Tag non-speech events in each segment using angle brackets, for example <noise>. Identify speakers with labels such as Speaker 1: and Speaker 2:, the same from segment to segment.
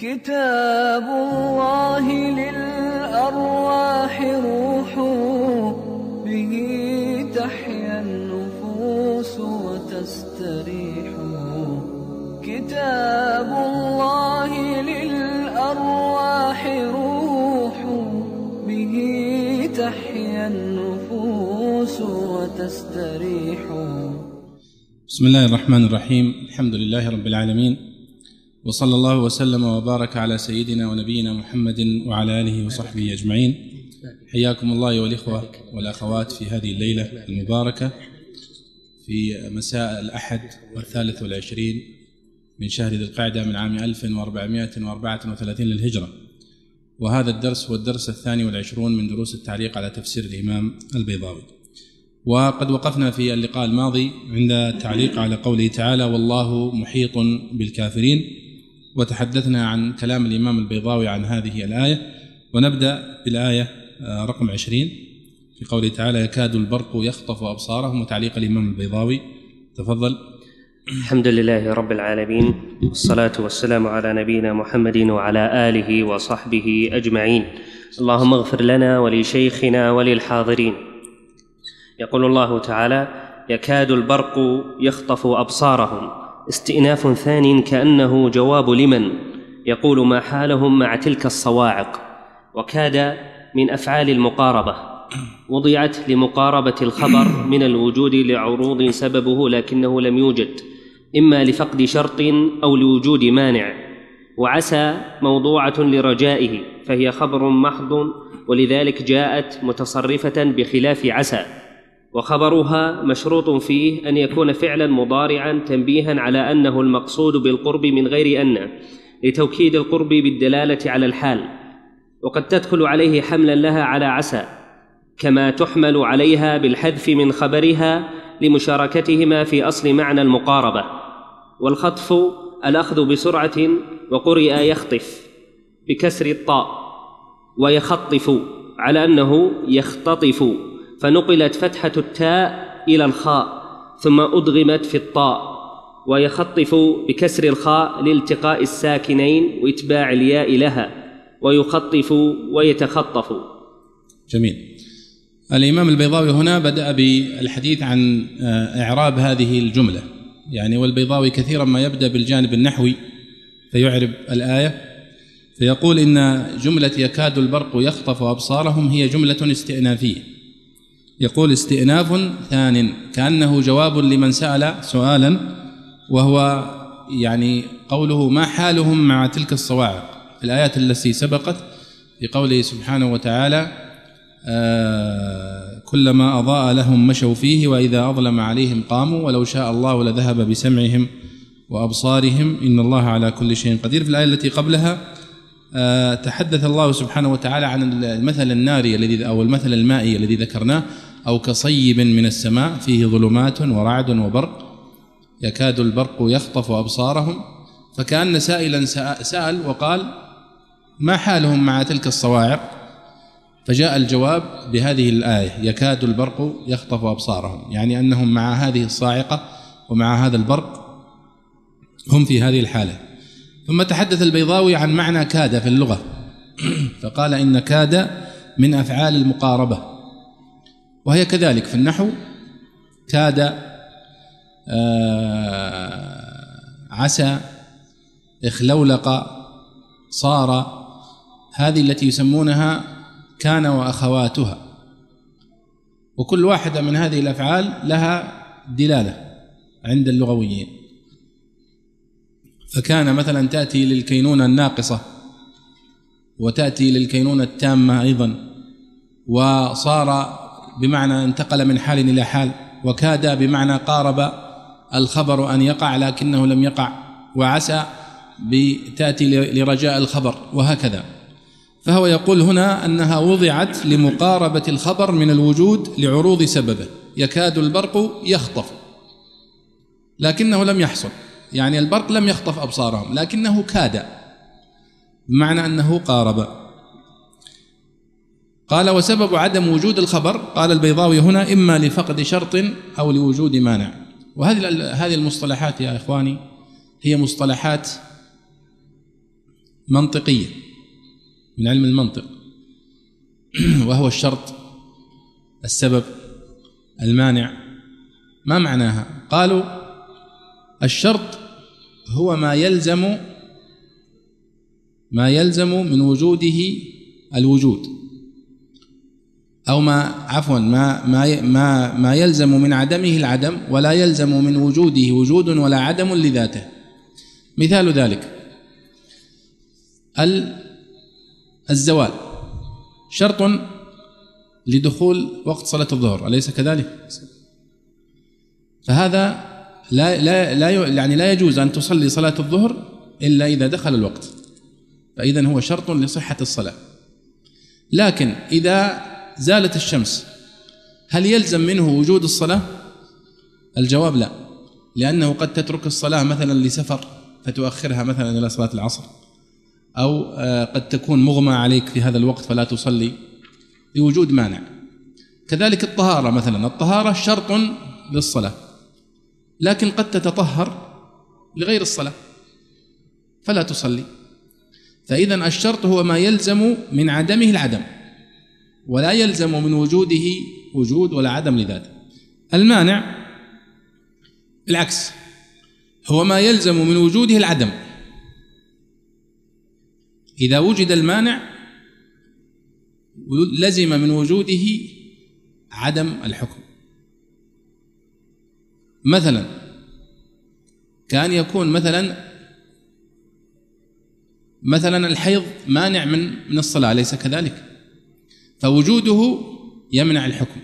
Speaker 1: كتاب الله للأرواح روح به تحيا النفوس وتستريح. كتاب الله للأرواح روح به تحيا النفوس وتستريح.
Speaker 2: بسم الله الرحمن الرحيم. الحمد لله رب العالمين. وصلى الله وسلم وبارك على سيدنا ونبينا محمد وعلى آله وصحبه أجمعين. حياكم الله والإخوة والأخوات في هذه الليلة المباركة في مساء الأحد والثالث والعشرين من شهر ذي القعدة من عام 1434 للهجرة. وهذا الدرس هو الدرس الثاني والعشرون من دروس التعليق على تفسير الإمام البيضاوي. وقد وقفنا في اللقاء الماضي عند التعليق على قوله تعالى والله محيط بالكافرين وتحدثنا عن كلام الإمام البيضاوي عن هذه الآية ونبدأ بالآية رقم عشرين. في قوله تعالى يكاد البرق يخطف أبصارهم وتعليق الإمام البيضاوي. تفضل.
Speaker 3: الحمد لله رب العالمين والصلاة والسلام على نبينا محمد وعلى آله وصحبه أجمعين. اللهم اغفر لنا ولشيخنا وللحاضرين. يقول الله تعالى يكاد البرق يخطف أبصارهم. استئناف ثان كأنه جواب لمن يقول ما حالهم مع تلك الصواعق وكاد من أفعال المقاربة وضعت لمقاربة الخبر من الوجود لعروض سببه لكنه لم يوجد إما لفقد شرط أو لوجود مانع وعسى موضوعة لرجائه فهي خبر محض ولذلك جاءت متصرفة بخلاف عسى. وخبرها مشروط فيه أن يكون فعلا مضارعا تنبيها على أنه المقصود بالقرب من غير أن لتوكيد القرب بالدلالة على الحال. وقد تدخل عليه حملا لها على عسى كما تحمل عليها بالحذف من خبرها لمشاركتهما في أصل معنى المقاربة. والخطف الأخذ بسرعة وقرئ يخطف بكسر الطاء ويخطف على أنه يختطف. فنقلت فتحة التاء إلى الخاء ثم أدغمت في الطاء ويخطف بكسر الخاء لالتقاء الساكنين وإتباع الياء لها ويخطف ويتخطف.
Speaker 2: جميل. الإمام البيضاوي هنا بدأ بالحديث عن إعراب هذه الجملة. يعني والبيضاوي كثيرا ما يبدأ بالجانب النحوي فيعرب الآية فيقول إن جملة يكاد البرق يخطف أبصارهم هي جملة استئنافية. يقول استئناف ثان كأنه جواب لمن سأل سؤالا وهو يعني قوله ما حالهم مع تلك الصواعق. في الآيات التي سبقت في قوله سبحانه وتعالى آه كلما أضاء لهم مشوا فيه وإذا أظلم عليهم قاموا ولو شاء الله لذهب بسمعهم وأبصارهم إن الله على كل شيء قدير. في الآية التي قبلها آه تحدث الله سبحانه وتعالى عن المثل الناري الذي أو المثل المائي الذي ذكرناه أو كصيب من السماء فيه ظلمات ورعد وبرق. يكاد البرق يخطف أبصارهم. فكأن سائلا سأل وقال ما حالهم مع تلك الصواعق؟ فجاء الجواب بهذه الآية يكاد البرق يخطف أبصارهم. يعني أنهم مع هذه الصاعقة ومع هذا البرق هم في هذه الحالة. ثم تحدث البيضاوي عن معنى كاد في اللغة. <clears throat> فقال إن كاد من أفعال المقاربة. وهي كذلك في النحو كاد عسى اخلولق صار. هذه التي يسمونها كان وأخواتها. وكل واحدة من هذه الأفعال لها دلالة عند اللغويين. فكان مثلا تأتي للكينونة الناقصة وتأتي للكينونة التامة أيضا وصار بمعنى انتقل من حال إلى حال وكاد بمعنى قارب الخبر أن يقع لكنه لم يقع وعسى بتأتي لرجاء الخبر وهكذا. فهو يقول هنا أنها وضعت لمقاربة الخبر من الوجود لعروض سببه. يكاد البرق يخطف لكنه لم يحصل. يعني البرق لم يخطف أبصارهم لكنه كاد بمعنى أنه قارب. قال وسبب عدم وجود الخبر قال البيضاوي هنا إما لفقد شرط أو لوجود مانع. وهذه هذه المصطلحات يا إخواني هي مصطلحات منطقية من علم المنطق. <clears throat> وهو الشرط السبب المانع. ما معناها؟ قالوا الشرط هو ما يلزم ما يلزم من وجوده الوجود. أو ما عفوا ما ما ما ما يلزم من عدمه العدم ولا يلزم من وجوده وجود ولا عدم لذاته. مثال ذلك. الزوال. شرط لدخول وقت صلاة الظهر أليس كذلك؟ فهذا لا لا لا يعني لا يجوز أن تصلي صلاة الظهر إلا إذا دخل الوقت. فإذا هو شرط لصحة الصلاة. لكن إذا زالت الشمس. هل يلزم منه وجود الصلاة؟ الجواب لا لأنه قد تترك الصلاة مثلا لسفر فتؤخرها مثلا إلى صلاة العصر أو آه، قد تكون مغمى عليك في هذا الوقت فلا تصلي لوجود مانع. كذلك الطهارة مثلا الطهارة شرط للصلاة لكن قد تتطهر لغير الصلاة فلا تصلي. فإذا الشرط هو ما يلزم من عدمه العدم. ولا يلزم من وجوده وجود ولا عدم لذاته. المانع العكس هو ما يلزم من وجوده العدم. إذا وجد المانع لزم من وجوده عدم الحكم. مثلا كان يكون مثلا مثلا الحيض مانع من من الصلاة أليس كذلك؟ فوجوده يمنع الحكم.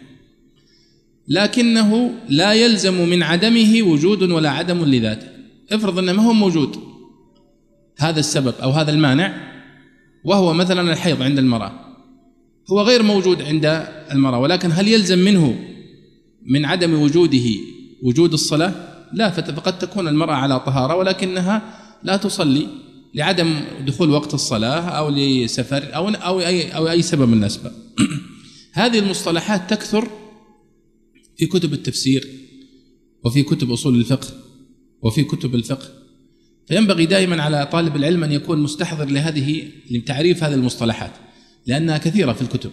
Speaker 2: لكنه لا يلزم من عدمه وجود ولا عدم لذاته. افرض إنه ما هو موجود هذا السبب أو هذا المانع وهو مثلا الحيض عند المرأة. هو غير موجود عند المرأة ولكن هل يلزم منه من عدم وجوده وجود الصلاة؟ لا فقد تكون المرأة على طهارة ولكنها لا تصلي. لعدم دخول وقت الصلاة أو لسفر أو أو أي أو أي سبب من الأسباب. <clears throat> هذه المصطلحات تكثر في كتب التفسير وفي كتب أصول الفقه وفي كتب الفقه. فينبغي دائما على طالب العلم أن يكون مستحضر لهذه لتعريف هذه المصطلحات لأنها كثيرة في الكتب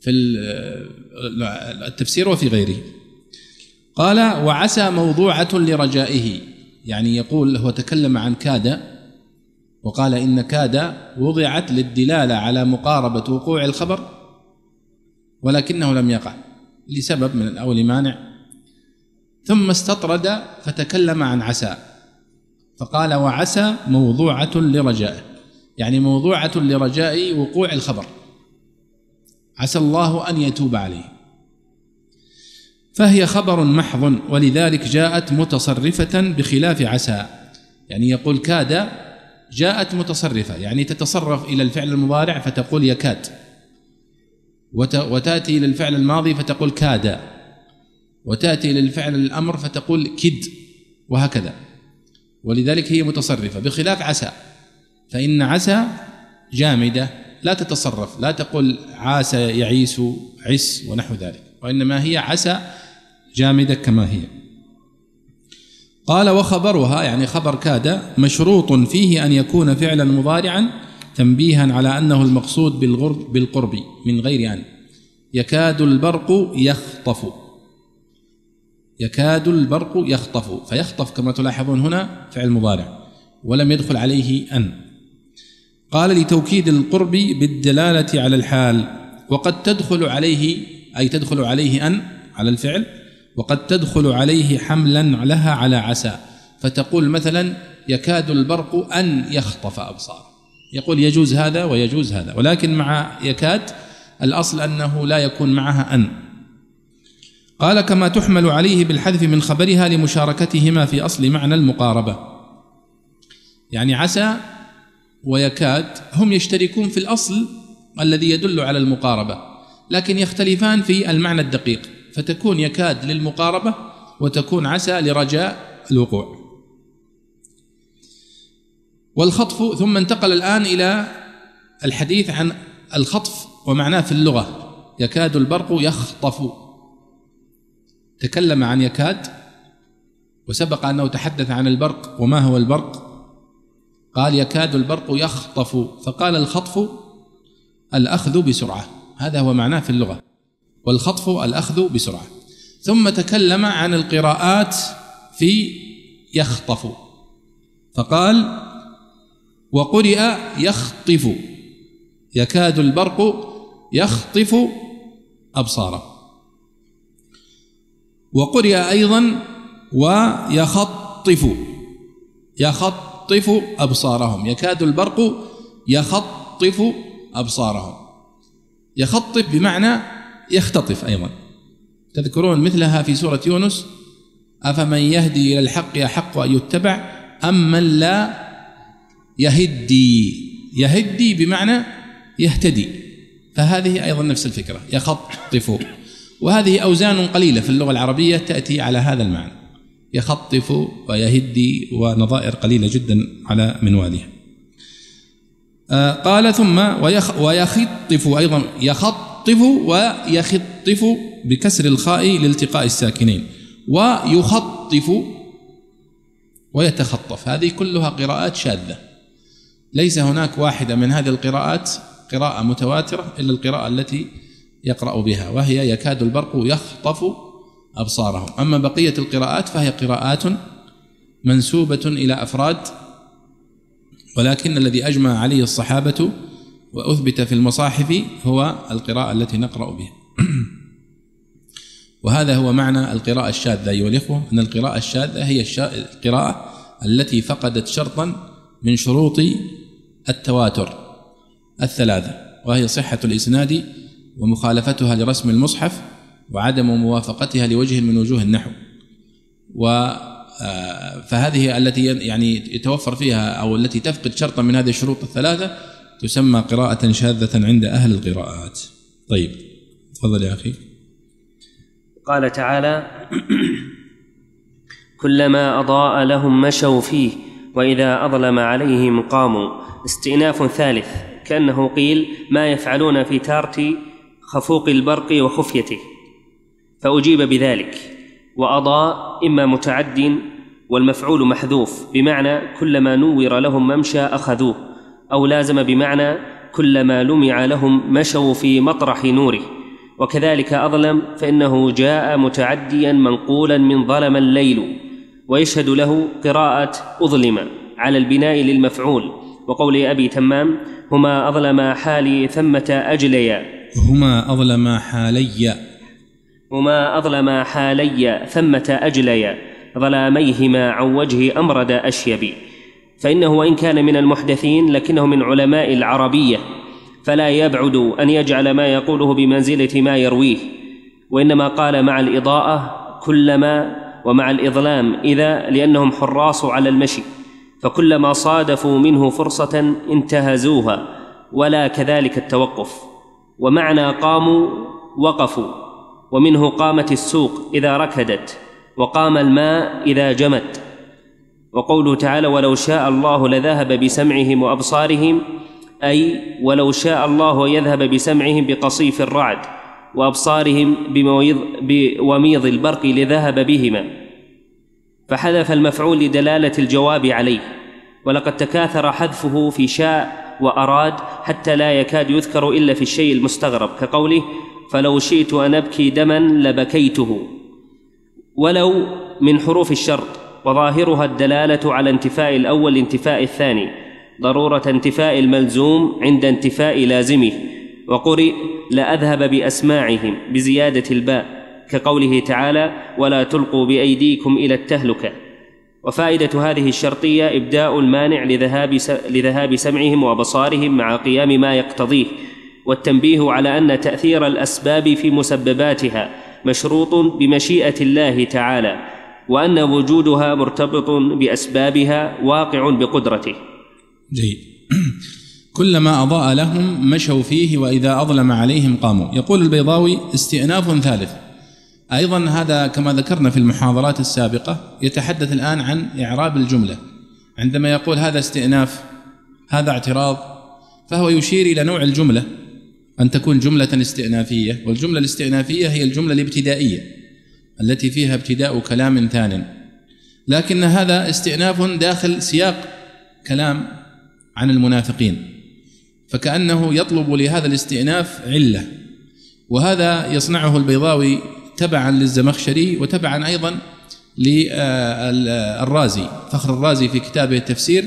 Speaker 2: في التفسير وفي غيره. قال وعسى موضوعة لرجائه. يعني يقول هو تكلم عن كاد وقال إن كاد وضعت للدلالة على مقاربة وقوع الخبر ولكنه لم يقع لسبب من أو لمانع ثم استطرد فتكلم عن عسى فقال وعسى موضوعة لرجائه. يعني موضوعة لرجاء وقوع الخبر. عسى الله أن يتوب عليه. فهي خبر محض ولذلك جاءت متصرفة بخلاف عسى. يعني يقول كاد جاءت متصرفة يعني تتصرف إلى الفعل المضارع فتقول يكاد. وتأتي إلى الفعل الماضي فتقول كاد. وتأتي إلى الفعل الأمر فتقول كد وهكذا. ولذلك هي متصرفة بخلاف عسى. فإن عسى جامدة لا تتصرف لا تقول عاس يعيس عس ونحو ذلك. وإنما هي عسى جامدة كما هي. قال وخبرها يعني خبر كاد مشروط فيه أن يكون فعلا مضارعا تنبيها على أنه المقصود بالغرب بالقرب من غير أن. يكاد البرق يخطف. يكاد البرق يخطف. فيخطف كما تلاحظون هنا فعل مضارع ولم يدخل عليه أن. قال لتوكيد القرب بالدلالة على الحال وقد تدخل عليه أي تدخل عليه أن على الفعل. وقد تدخل عليه حملا لها على عسى. فتقول مثلا يكاد البرق أن يخطف أبصار. يقول يجوز هذا ويجوز هذا. ولكن مع يكاد الأصل أنه لا يكون معها أن. قال كما تحمل عليه بالحذف من خبرها لمشاركتهما في أصل معنى المقاربة. يعني عسى ويكاد هم يشتركون في الأصل الذي يدل على المقاربة. لكن يختلفان في المعنى الدقيق. فتكون يكاد للمقاربة وتكون عسى لرجاء الوقوع. والخطف ثم انتقل الآن إلى الحديث عن الخطف ومعناه في اللغة. يكاد البرق يخطف. تكلم عن يكاد وسبق أنه تحدث عن البرق وما هو البرق. قال يكاد البرق يخطف. فقال الخطف الأخذ بسرعة. هذا هو معناه في اللغة. والخطف الأخذ بسرعة. ثم تكلم عن القراءات في يخطف. فقال وقرئ يخطف. يكاد البرق يخطف أبصاره وقرئ أيضا ويخطف. يخطف أبصارهم. يكاد البرق يخطف أبصارهم. يخطف بمعنى يختطف أيضا. تذكرون مثلها في سورة يونس؟ أفمن يهدي إلى الحق يحق أن يتبع أم من لا يهدي؟ يهدي بمعنى يهتدي. فهذه أيضا نفس الفكرة يخطف. وهذه أوزان قليلة في اللغة العربية تأتي على هذا المعنى. يخطف ويهدي ونظائر قليلة جدا على منوالها آه قال ثم ويخ ويخطف أيضا يخطف ويخطف بكسر الخاء لالتقاء الساكنين. ويخطف ويتخطف. هذه كلها قراءات شاذة. ليس هناك واحدة من هذه القراءات قراءة متواترة إلا القراءة التي يقرأ بها وهي يكاد البرق يخطف أبصارهم. أما بقية القراءات فهي قراءات منسوبة إلى أفراد ولكن الذي أجمع عليه الصحابة وأثبت في المصاحف هو القراءة التي نقرأ بها. <clears throat> وهذا هو معنى القراءة الشاذة أيها الإخوة أن القراءة الشاذة هي القراءة التي فقدت شرطا من شروط التواتر الثلاثة وهي صحة الإسناد ومخالفتها لرسم المصحف وعدم موافقتها لوجه من وجوه النحو. و آه، فهذه التي يعني يتوفر فيها أو التي تفقد شرطا من هذه الشروط الثلاثة تسمى قراءة شاذة عند أهل القراءات. طيب تفضل يا أخي.
Speaker 3: قال تعالى: كلما أضاء لهم مشوا فيه وإذا أظلم عليهم قاموا استئناف ثالث كأنه قيل ما يفعلون في تارة خفوق البرق وخفيته فأجيب بذلك وأضاء إما متعد والمفعول محذوف بمعنى كلما نور لهم ممشى أخذوه أو لازم بمعنى كلما لمع لهم مشوا في مطرح نوره. وكذلك أظلم فإنه جاء متعديا منقولا من ظلم الليل ويشهد له قراءة أظلم على البناء للمفعول. وقول أبي تمام هما أظلم حالي ثمة أجليا.
Speaker 2: هما أظلم حالي.
Speaker 3: هما أظلم حالي ثمة أجليا ظلاميهما عن وجه أمرد أشيب فإنه وإن كان من المحدثين لكنه من علماء العربية فلا يبعد أن يجعل ما يقوله بمنزلة ما يرويه وإنما قال مع الإضاءة كلما ومع الإظلام إذا لأنهم حراص على المشي فكلما صادفوا منه فرصة انتهزوها ولا كذلك التوقف ومعنى قاموا وقفوا ومنه قامت السوق إذا ركدت وقام الماء إذا جمت. وقوله تعالى ولو شاء الله لذهب بسمعهم وأبصارهم أي ولو شاء الله يذهب بسمعهم بقصيف الرعد وأبصارهم بمويض بوميض البرق لذهب بهما. فحذف المفعول لدلالة الجواب عليه. ولقد تكاثر حذفه في شاء وأراد حتى لا يكاد يذكر إلا في الشيء المستغرب كقوله فلو شئت أن أبكي دما لبكيته. ولو من حروف الشرط. وظاهرها الدلالة على انتفاء الأول لانتفاء الثاني ضرورة انتفاء الملزوم عند انتفاء لازمه. وقرئ لأذهب بأسماعهم بزيادة الباء كقوله تعالى ولا تلقوا بأيديكم إلى التهلكة. وفائدة هذه الشرطية إبداء المانع لذهاب لذهاب سمعهم وأبصارهم مع قيام ما يقتضيه. والتنبيه على أن تأثير الأسباب في مسبباتها مشروط بمشيئة الله تعالى. وأن وجودها مرتبط بأسبابها واقع بقدرته.
Speaker 2: جيد. <clears throat> كلما أضاء لهم مشوا فيه وإذا أظلم عليهم قاموا. يقول البيضاوي استئناف ثالث. أيضا هذا كما ذكرنا في المحاضرات السابقة يتحدث الآن عن إعراب الجملة. عندما يقول هذا استئناف هذا اعتراض فهو يشير إلى نوع الجملة أن تكون جملة استئنافية والجملة الاستئنافية هي الجملة الابتدائية. التي فيها ابتداء كلام ثان لكن هذا استئناف داخل سياق كلام عن المنافقين. فكأنه يطلب لهذا الاستئناف علة. وهذا يصنعه البيضاوي تبعا للزمخشري وتبعا أيضا للرازي فخر الرازي في كتابه التفسير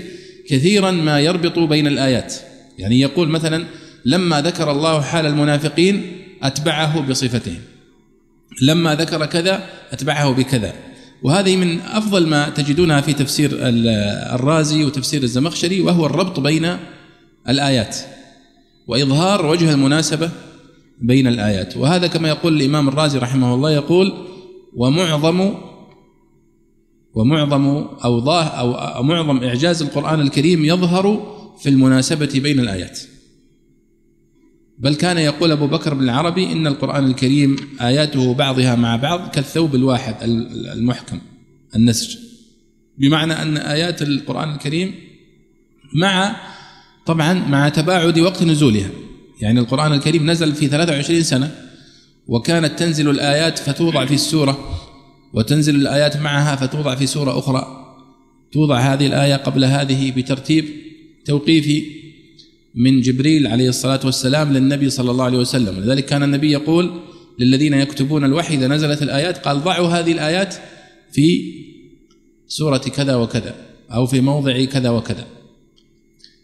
Speaker 2: كثيرا ما يربط بين الآيات. يعني يقول مثلا لما ذكر الله حال المنافقين أتبعه بصفتهم. لما ذكر كذا أتبعه بكذا. وهذه من أفضل ما تجدونها في تفسير الرازي وتفسير الزمخشري وهو الربط بين الآيات وإظهار وجه المناسبة بين الآيات. وهذا كما يقول الإمام الرازي رحمه الله يقول ومعظم ومعظم أو أو معظم إعجاز القرآن الكريم يظهر في المناسبة بين الآيات. بل كان يقول أبو بكر بن العربي إن القرآن الكريم آياته بعضها مع بعض كالثوب الواحد المحكم النسج. بمعنى أن آيات القرآن الكريم مع طبعا مع تباعد وقت نزولها. يعني القرآن الكريم نزل في 23 سنة وكانت تنزل الآيات فتوضع في السورة وتنزل الآيات معها فتوضع في سورة أخرى. توضع هذه الآية قبل هذه بترتيب توقيفي من جبريل عليه الصلاة والسلام للنبي صلى الله عليه وسلم. لذلك كان النبي يقول للذين يكتبون الوحي إذا نزلت الآيات قال ضعوا هذه الآيات في سورة كذا وكذا أو في موضع كذا وكذا.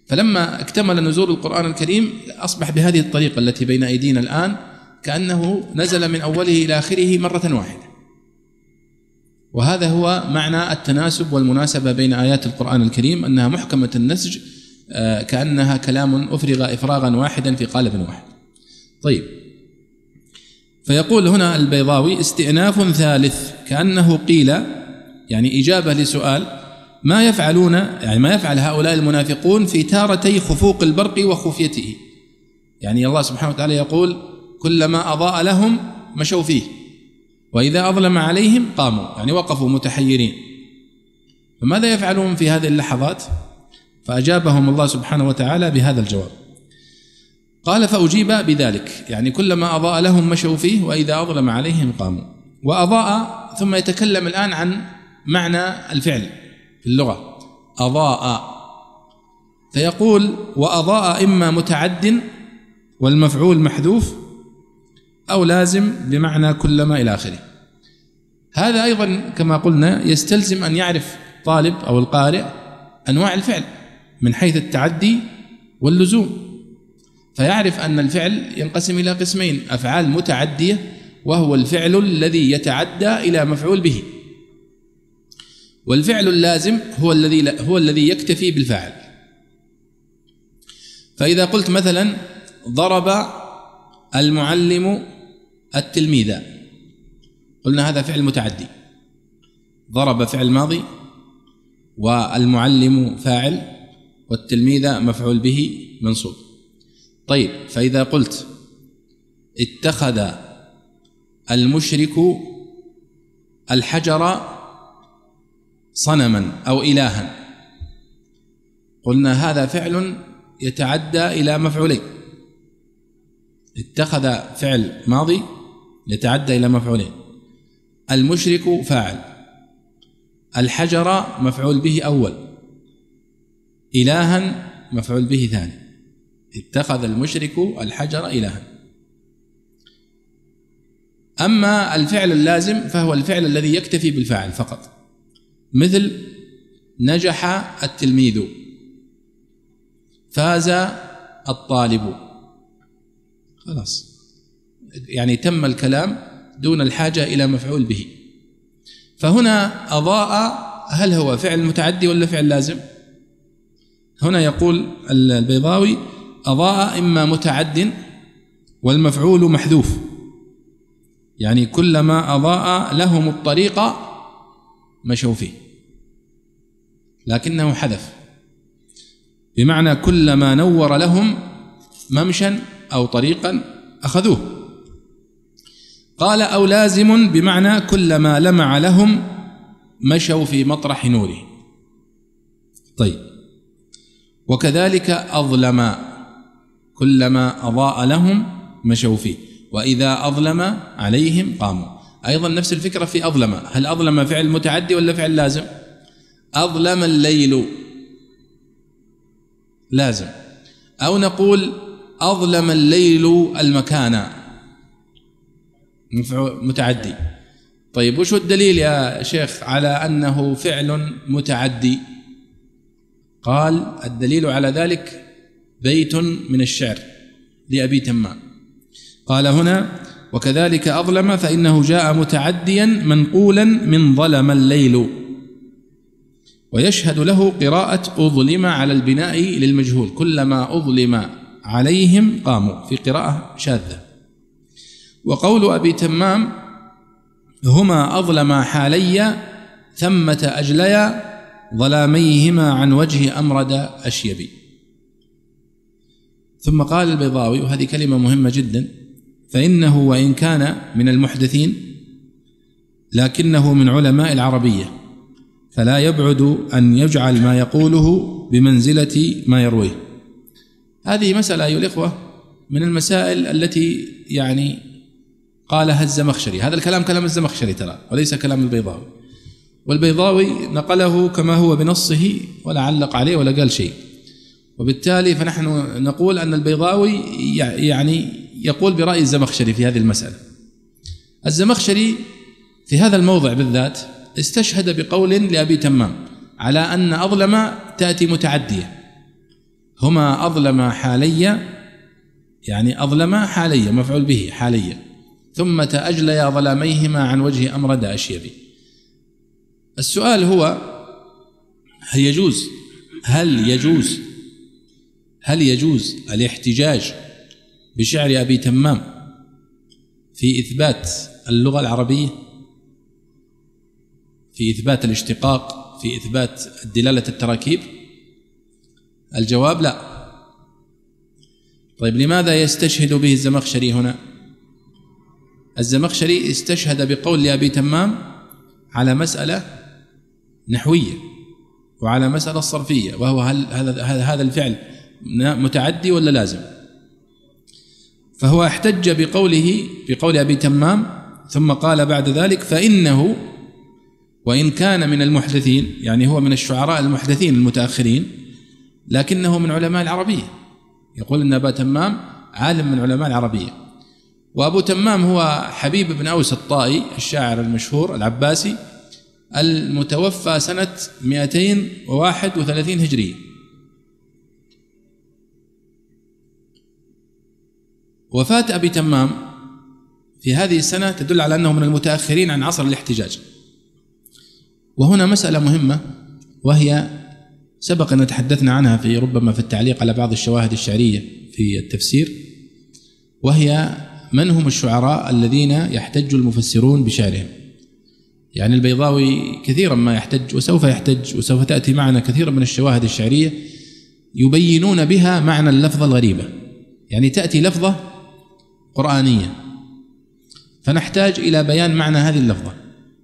Speaker 2: فلما اكتمل نزول القرآن الكريم أصبح بهذه الطريقة التي بين أيدينا الآن كأنه نزل من أوله إلى آخره مرة واحدة. وهذا هو معنى التناسب والمناسبة بين آيات القرآن الكريم أنها محكمة النسج كأنها كلام أفرغ إفراغا واحدا في قالب واحد. طيب. فيقول هنا البيضاوي استئناف ثالث كأنه قيل يعني إجابة لسؤال ما يفعلون يعني ما يفعل هؤلاء المنافقون في تارتي خفوق البرق وخفيته. يعني الله سبحانه وتعالى يقول كلما أضاء لهم مشوا فيه وإذا أظلم عليهم قاموا يعني وقفوا متحيرين. فماذا يفعلون في هذه اللحظات؟ فأجابهم الله سبحانه وتعالى بهذا الجواب. قال فأجيب بذلك. يعني كلما أضاء لهم مشوا فيه وإذا أظلم عليهم قاموا. وأضاء ثم يتكلم الآن عن معنى الفعل في اللغة. أضاء. فيقول وأضاء إما متعد والمفعول محذوف أو لازم بمعنى كلما إلى آخره. هذا أيضا كما قلنا يستلزم أن يعرف طالب أو القارئ أنواع الفعل. من حيث التعدي واللزوم. فيعرف أن الفعل ينقسم إلى قسمين أفعال متعدية وهو الفعل الذي يتعدى إلى مفعول به. والفعل اللازم هو الذي هو الذي يكتفي بالفاعل. فإذا قلت مثلا ضرب المعلم التلميذ قلنا هذا فعل متعدي. ضرب فعل ماضي والمعلم فاعل. والتلميذ مفعول به منصوب. طيب فإذا قلت اتخذ المشرك الحجر صنما أو إلها قلنا هذا فعل يتعدى إلى مفعولين. اتخذ فعل ماضي يتعدى إلى مفعولين. المشرك فاعل الحجر مفعول به أول. إلها مفعول به ثاني. اتخذ المشرك الحجر إلها. أما الفعل اللازم فهو الفعل الذي يكتفي بالفاعل فقط. مثل نجح التلميذ فاز الطالب. خلاص. يعني تم الكلام دون الحاجة إلى مفعول به. فهنا أضاء هل هو فعل متعدي ولا فعل لازم؟ هنا يقول البيضاوي أضاء إما متعد والمفعول محذوف. يعني كلما أضاء لهم الطريق مشوا فيه. لكنه حذف. بمعنى كلما نور لهم ممشا أو طريقا أخذوه. قال أو لازم بمعنى كلما لمع لهم مشوا في مطرح نوره. طيب. وكذلك أظلم. كلما أضاء لهم مشوا فيه. وإذا أظلم عليهم قاموا. أيضا نفس الفكرة في أظلم. هل أظلم فعل متعدي ولا فعل لازم؟ أظلم الليل. لازم. أو نقول أظلم الليل المكان. متعدي. طيب وش الدليل يا شيخ على أنه فعل متعدي؟ قال الدليل على ذلك بيت من الشعر لأبي تمام. قال هنا وكذلك أظلم فإنه جاء متعديا منقولا من ظلم الليل. ويشهد له قراءة أظلم على البناء للمجهول. كلما أظلم عليهم قاموا. في قراءة شاذة. وقول أبي تمام هما أظلم حالي ثمة أجليا ظلاميهما عن وجه أمرد أشيبي. ثم قال البيضاوي وهذه كلمة مهمة جدا فإنه وإن كان من المحدثين لكنه من علماء العربية فلا يبعد أن يجعل ما يقوله بمنزلة ما يرويه. هذه مسألة أيها الإخوة من المسائل التي يعني قالها الزمخشري. هذا الكلام كلام الزمخشري ترى وليس كلام البيضاوي. والبيضاوي نقله كما هو بنصه ولا علق عليه ولا قال شيء. وبالتالي فنحن نقول أن البيضاوي يعني يقول برأي الزمخشري في هذه المسألة. الزمخشري في هذا الموضع بالذات استشهد بقول لأبي تمام على أن أظلم تأتي متعدية. هما أظلم حاليا يعني أظلم حاليا مفعول به حاليا. ثم تأجليا ظلاميهما عن وجه أمرد أشيبي السؤال هو هل يجوز؟ هل يجوز؟ هل يجوز الاحتجاج بشعر أبي تمام في إثبات اللغة العربية؟ في إثبات الاشتقاق؟ في إثبات دلاله التراكيب؟ الجواب لا. طيب لماذا يستشهد به الزمخشري هنا؟ الزمخشري استشهد بقول لأبي تمام على مسألة نحوية وعلى مسألة صرفية وهو هل هذا هذا الفعل متعدي ولا لازم؟ فهو احتج بقوله بقول أبي تمام ثم قال بعد ذلك فإنه وإن كان من المحدثين يعني هو من الشعراء المحدثين المتأخرين لكنه من علماء العربية. يقول إن أبا تمام عالم من علماء العربية. وأبو تمام هو حبيب بن أوس الطائي الشاعر المشهور العباسي المتوفى سنة 231 هجريه وفاة أبي تمام في هذه السنة تدل على أنه من المتأخرين عن عصر الاحتجاج. وهنا مسألة مهمة وهي سبق أن تحدثنا عنها في ربما في التعليق على بعض الشواهد الشعرية في التفسير وهي من هم الشعراء الذين يحتج المفسرون بشعرهم؟ يعني البيضاوي كثيرا ما يحتج وسوف يحتج وسوف تأتي معنا كثيرا من الشواهد الشعرية يبينون بها معنى اللفظة الغريبة. يعني تأتي لفظة قرآنية. فنحتاج إلى بيان معنى هذه اللفظة.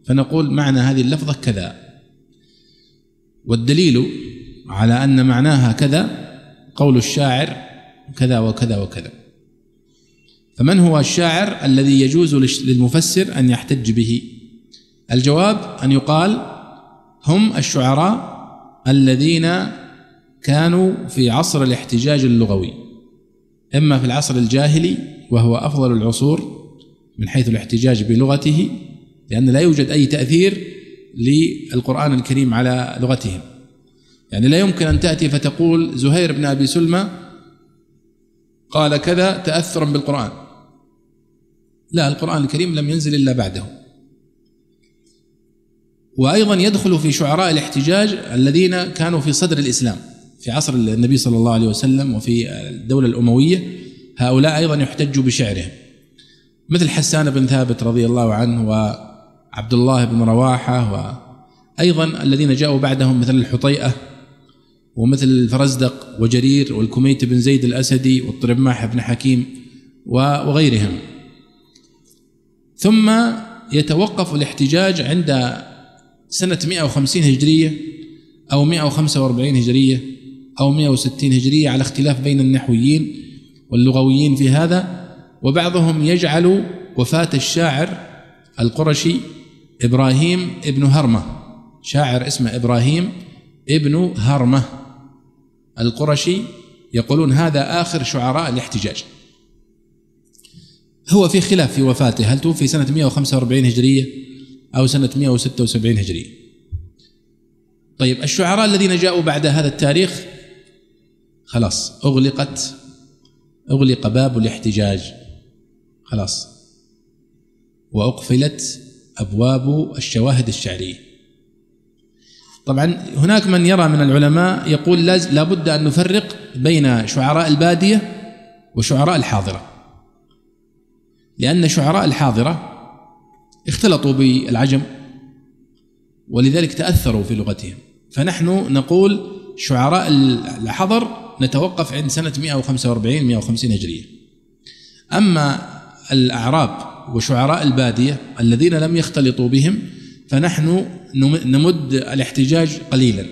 Speaker 2: فنقول معنى هذه اللفظة كذا. والدليل على أن معناها كذا قول الشاعر كذا وكذا وكذا. فمن هو الشاعر الذي يجوز للمفسر أن يحتج به؟ الجواب أن يقال هم الشعراء الذين كانوا في عصر الاحتجاج اللغوي إما في العصر الجاهلي وهو أفضل العصور من حيث الاحتجاج بلغته لأن لا يوجد أي تأثير للقرآن الكريم على لغتهم. يعني لا يمكن أن تأتي فتقول زهير بن أبي سلمى قال كذا تأثرا بالقرآن. لا القرآن الكريم لم ينزل إلا بعده. وأيضا يدخل في شعراء الاحتجاج الذين كانوا في صدر الإسلام في عصر النبي صلى الله عليه وسلم وفي الدولة الأموية هؤلاء أيضا يحتج بشعرهم. مثل حسان بن ثابت رضي الله عنه وعبد الله بن رواحة وأيضا الذين جاءوا بعدهم مثل الحطيئة ومثل الفرزدق وجرير والكميت بن زيد الأسدي والطرماح بن حكيم وغيرهم. ثم يتوقف الاحتجاج عند سنة 150 هجرية أو 145 هجرية أو 160 هجرية على اختلاف بين النحويين واللغويين في هذا وبعضهم يجعل وفاة الشاعر القرشي إبراهيم ابن هرمة. شاعر اسمه إبراهيم ابن هرمة. القرشي يقولون هذا آخر شعراء الاحتجاج. هو في خلاف في وفاته. هل توفي سنة 145 هجرية؟ أو سنة 176 هجرية طيب الشعراء الذين جاءوا بعد هذا التاريخ خلاص أغلقت أغلق باب الاحتجاج. خلاص. وأقفلت أبواب الشواهد الشعرية. طبعا هناك من يرى من العلماء يقول لابد أن نفرق بين شعراء البادية وشعراء الحاضرة. لأن شعراء الحاضرة اختلطوا بالعجم ولذلك تأثروا في لغتهم. فنحن نقول شعراء الحضر نتوقف عند سنة 145 150 هجرية. أما الأعراب وشعراء البادية الذين لم يختلطوا بهم فنحن نمد الاحتجاج قليلا.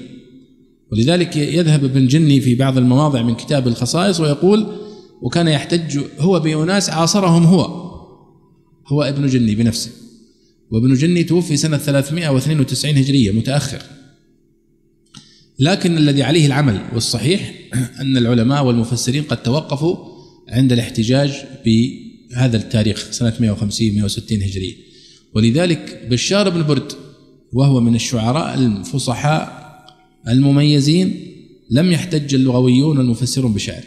Speaker 2: ولذلك يذهب ابن جني في بعض المواضع من كتاب الخصائص ويقول وكان يحتج هو بأناس عاصرهم هو هو ابن جني بنفسه. وابن جني توفي سنة 392 هجرية متأخر. لكن الذي عليه العمل والصحيح أن العلماء والمفسرين قد توقفوا عند الاحتجاج بهذا التاريخ سنة 150 160 هجرية. ولذلك بشار بن برد وهو من الشعراء الفصحاء المميزين لم يحتج اللغويون والمفسرون بشعره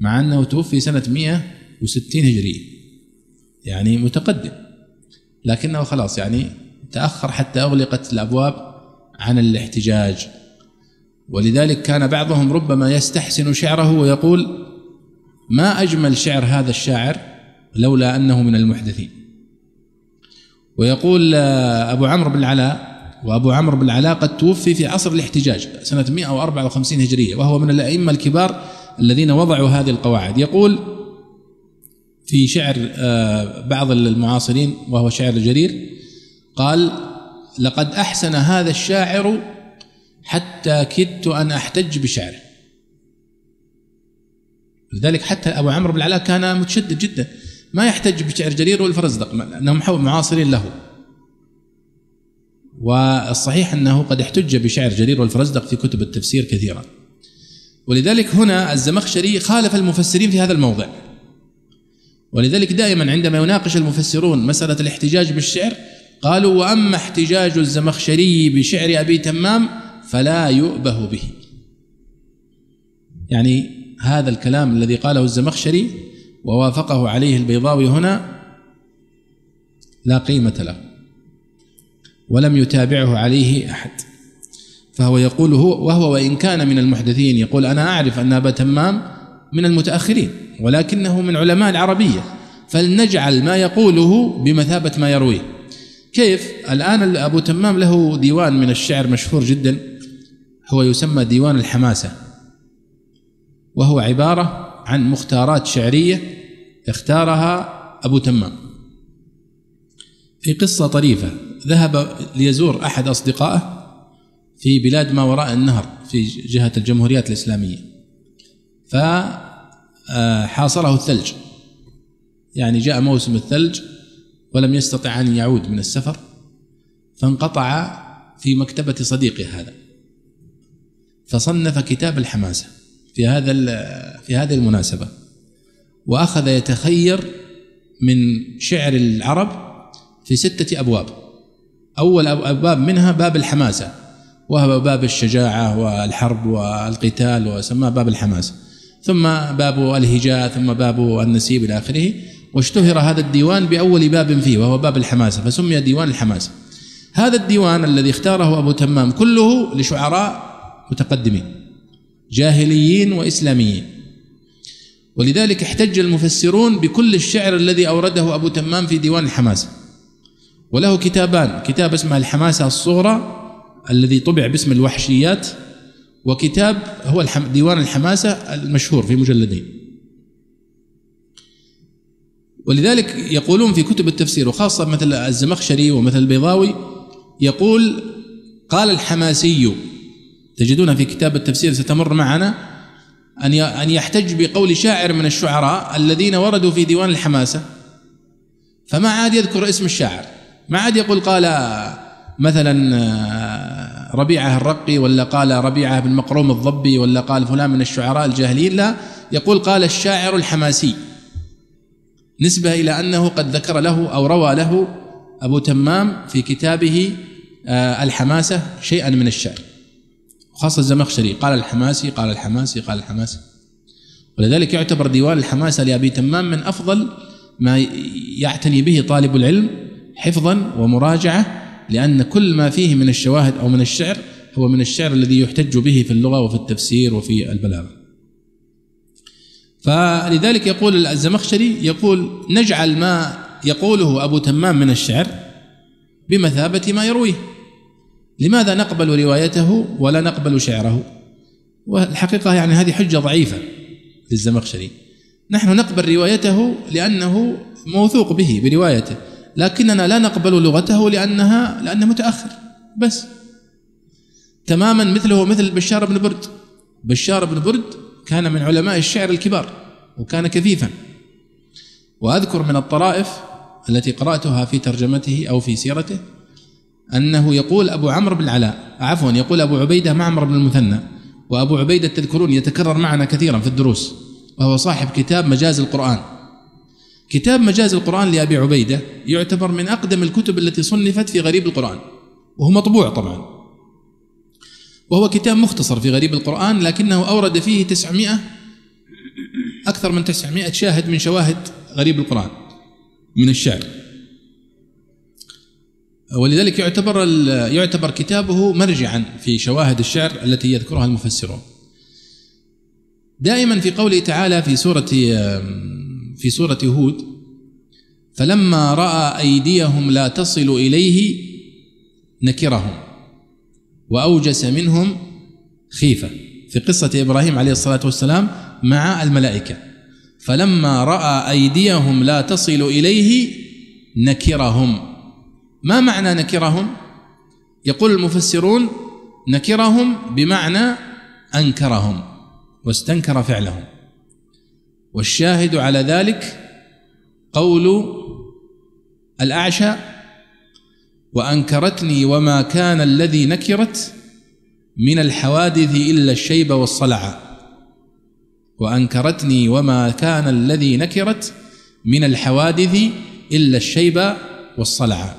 Speaker 2: مع أنه توفي سنة 160 هجرية يعني متقدم. لكنه خلاص يعني تأخر حتى أغلقت الأبواب عن الاحتجاج. ولذلك كان بعضهم ربما يستحسن شعره ويقول ما أجمل شعر هذا الشاعر لولا أنه من المحدثين. ويقول أبو عمرو بن العلاء وأبو عمرو بن العلاء قد توفي في عصر الاحتجاج سنة 154 هجرية وهو من الأئمة الكبار الذين وضعوا هذه القواعد. يقول في شعر آه، بعض المعاصرين وهو شعر جرير قال لقد أحسن هذا الشاعر حتى كدت أن أحتج بشعره. لذلك حتى أبو عمرو بن العلاء كان متشدد جدا. ما يحتج بشعر جرير والفرزدق لأنهم معاصرين له. والصحيح أنه قد احتج بشعر جرير والفرزدق في كتب التفسير كثيرا. ولذلك هنا الزمخشري خالف المفسرين في هذا الموضع. ولذلك دائما عندما يناقش المفسرون مسألة الاحتجاج بالشعر قالوا وأما احتجاج الزمخشري بشعر أبي تمام فلا يؤبه به. يعني هذا الكلام الذي قاله الزمخشري ووافقه عليه البيضاوي هنا لا قيمة له ولم يتابعه عليه أحد. فهو يقول هو وهو وإن كان من المحدثين يقول أنا أعرف أن أبا تمام من المتأخرين ولكنه من علماء العربية. فلنجعل ما يقوله بمثابة ما يرويه. كيف؟ الآن أبو تمام له ديوان من الشعر مشهور جدا. هو يسمى ديوان الحماسة. وهو عبارة عن مختارات شعرية اختارها أبو تمام. في قصة طريفة ذهب ليزور أحد أصدقائه في بلاد ما وراء النهر في جهة الجمهوريات الإسلامية. فحاصره الثلج. يعني جاء موسم الثلج ولم يستطع أن يعود من السفر فانقطع في مكتبة صديقه هذا. فصنف كتاب الحماسة في هذا في هذه المناسبة وأخذ يتخير من شعر العرب في ستة أبواب. أول أبواب منها باب الحماسة وهو باب الشجاعة والحرب والقتال وسماه باب الحماسة. ثم باب الهجاء ثم باب النسيب إلى آخره. واشتهر هذا الديوان بأول باب فيه وهو باب الحماسة فسمي ديوان الحماسة. هذا الديوان الذي اختاره أبو تمام كله لشعراء متقدمين جاهليين وإسلاميين. ولذلك احتج المفسرون بكل الشعر الذي أورده أبو تمام في ديوان الحماسة. وله كتابان كتاب اسمه الحماسة الصغرى الذي طبع باسم الوحشيات وكتاب هو ديوان الحماسة المشهور في مجلدين. ولذلك يقولون في كتب التفسير وخاصة مثل الزمخشري ومثل البيضاوي يقول قال الحماسي تجدون في كتاب التفسير ستمر معنا أن أن يحتج بقول شاعر من الشعراء الذين وردوا في ديوان الحماسة. فما عاد يذكر اسم الشاعر. ما عاد يقول قال مثلا ربيعة الرقي ولا قال ربيعة بن مقروم الضبي ولا قال فلان من الشعراء الجاهليين لا. يقول قال الشاعر الحماسي. نسبة إلى أنه قد ذكر له أو روى له أبو تمام في كتابه آه، الحماسة شيئا من الشعر. خاصة الزمخشري قال الحماسي قال الحماسي قال الحماسي. ولذلك يعتبر ديوان الحماسة لأبي تمام من أفضل ما يعتني به طالب العلم حفظا ومراجعة لأن كل ما فيه من الشواهد أو من الشعر هو من الشعر الذي يحتج به في اللغة وفي التفسير وفي البلاغة. فلذلك يقول الزمخشري يقول نجعل ما يقوله أبو تمام من الشعر بمثابة ما يرويه. لماذا نقبل روايته ولا نقبل شعره؟ والحقيقة يعني هذه حجة ضعيفة للزمخشري. نحن نقبل روايته لأنه موثوق به بروايته. لكننا لا نقبل لغته لأنها لأنه متأخر. بس. تماما مثله مثل بشار بن برد. بشار بن برد كان من علماء الشعر الكبار وكان كثيفا. وأذكر من الطرائف التي قرأتها في ترجمته أو في سيرته أنه يقول أبو عمرو بن العلاء عفوا يقول أبو عبيدة معمر بن المثنى وأبو عبيدة تذكرون يتكرر معنا كثيرا في الدروس وهو صاحب كتاب مجاز القرآن. كتاب مجاز القرآن لأبي عبيدة يعتبر من أقدم الكتب التي صنفت في غريب القرآن وهو مطبوع طبعا. وهو كتاب مختصر في غريب القرآن لكنه أورد فيه تسعمائة أكثر من تسعمائة شاهد من شواهد غريب القرآن من الشعر. ولذلك يعتبر يعتبر كتابه مرجعا في شواهد الشعر التي يذكرها المفسرون. دائما في قوله تعالى في سورة في سورة هود فلما رأى أيديهم لا تصل إليه نكرهم وأوجس منهم خيفة. في قصة إبراهيم عليه الصلاة والسلام مع الملائكة. فلما رأى أيديهم لا تصل إليه نكرهم. ما معنى نكرهم؟ يقول المفسرون نكرهم بمعنى أنكرهم واستنكر فعلهم. والشاهد على ذلك قول الأعشى وأنكرتني وما كان الذي نكرت من الحوادث إلا الشيب والصلع وأنكرتني وما كان الذي نكرت من الحوادث إلا الشيب والصلع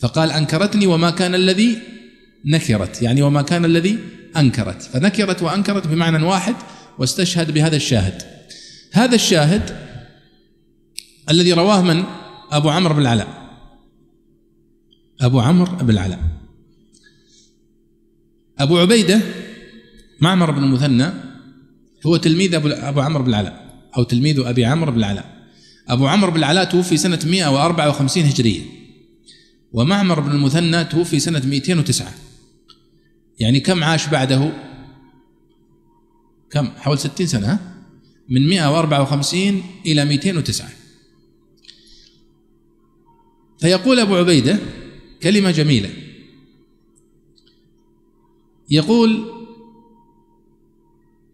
Speaker 2: فقال أنكرتني وما كان الذي نكرت يعني وما كان الذي أنكرت. فنكرت وأنكرت بمعنى واحد واستشهد بهذا الشاهد. هذا الشاهد الذي رواه من؟ أبو عمرو بن العلاء. أبو عمرو بن العلاء. أبو عبيدة معمر بن المثنى هو تلميذ أبو, أبو عمرو بن العلاء أو تلميذ أبي عمرو بن العلاء. أبو عمرو بن العلاء توفي سنة 154 هجرية ومعمر بن المثنى توفي سنة 209 يعني كم عاش بعده؟ كم؟ حول 60 سنة من 154 إلى 209 فيقول أبو عبيدة كلمة جميلة. يقول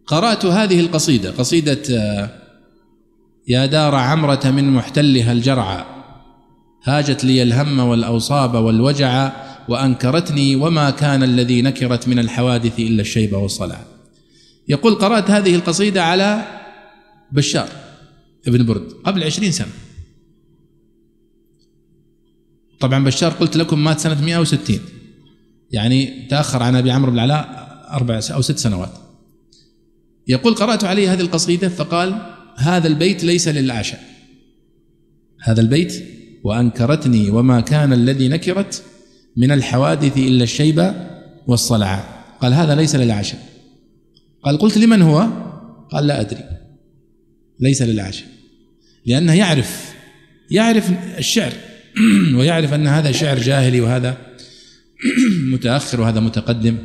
Speaker 2: قرأت هذه القصيدة قصيدة آه، يا دار عمرة من محتلها الجرعى. هاجت لي الهم والأوصاب والوجع وأنكرتني وما كان الذي نكرت من الحوادث إلا الشيب والصلع يقول قرأت هذه القصيدة على بشار ابن برد قبل عشرين سنة. طبعا بشار قلت لكم مات سنة 160 يعني تأخر عن أبي عمرو بن العلاء أربع أو ست سنوات. يقول قرأت عليه هذه القصيدة فقال هذا البيت ليس للعشاء. هذا البيت وأنكرتني وما كان الذي نكرت من الحوادث إلا الشيب والصلع قال هذا ليس للعشاء. قال قلت لمن هو؟ قال لا أدري. ليس للعشاء لأنه يعرف يعرف الشعر <clears throat> ويعرف أن هذا شعر جاهلي وهذا <clears throat> متأخر وهذا متقدم.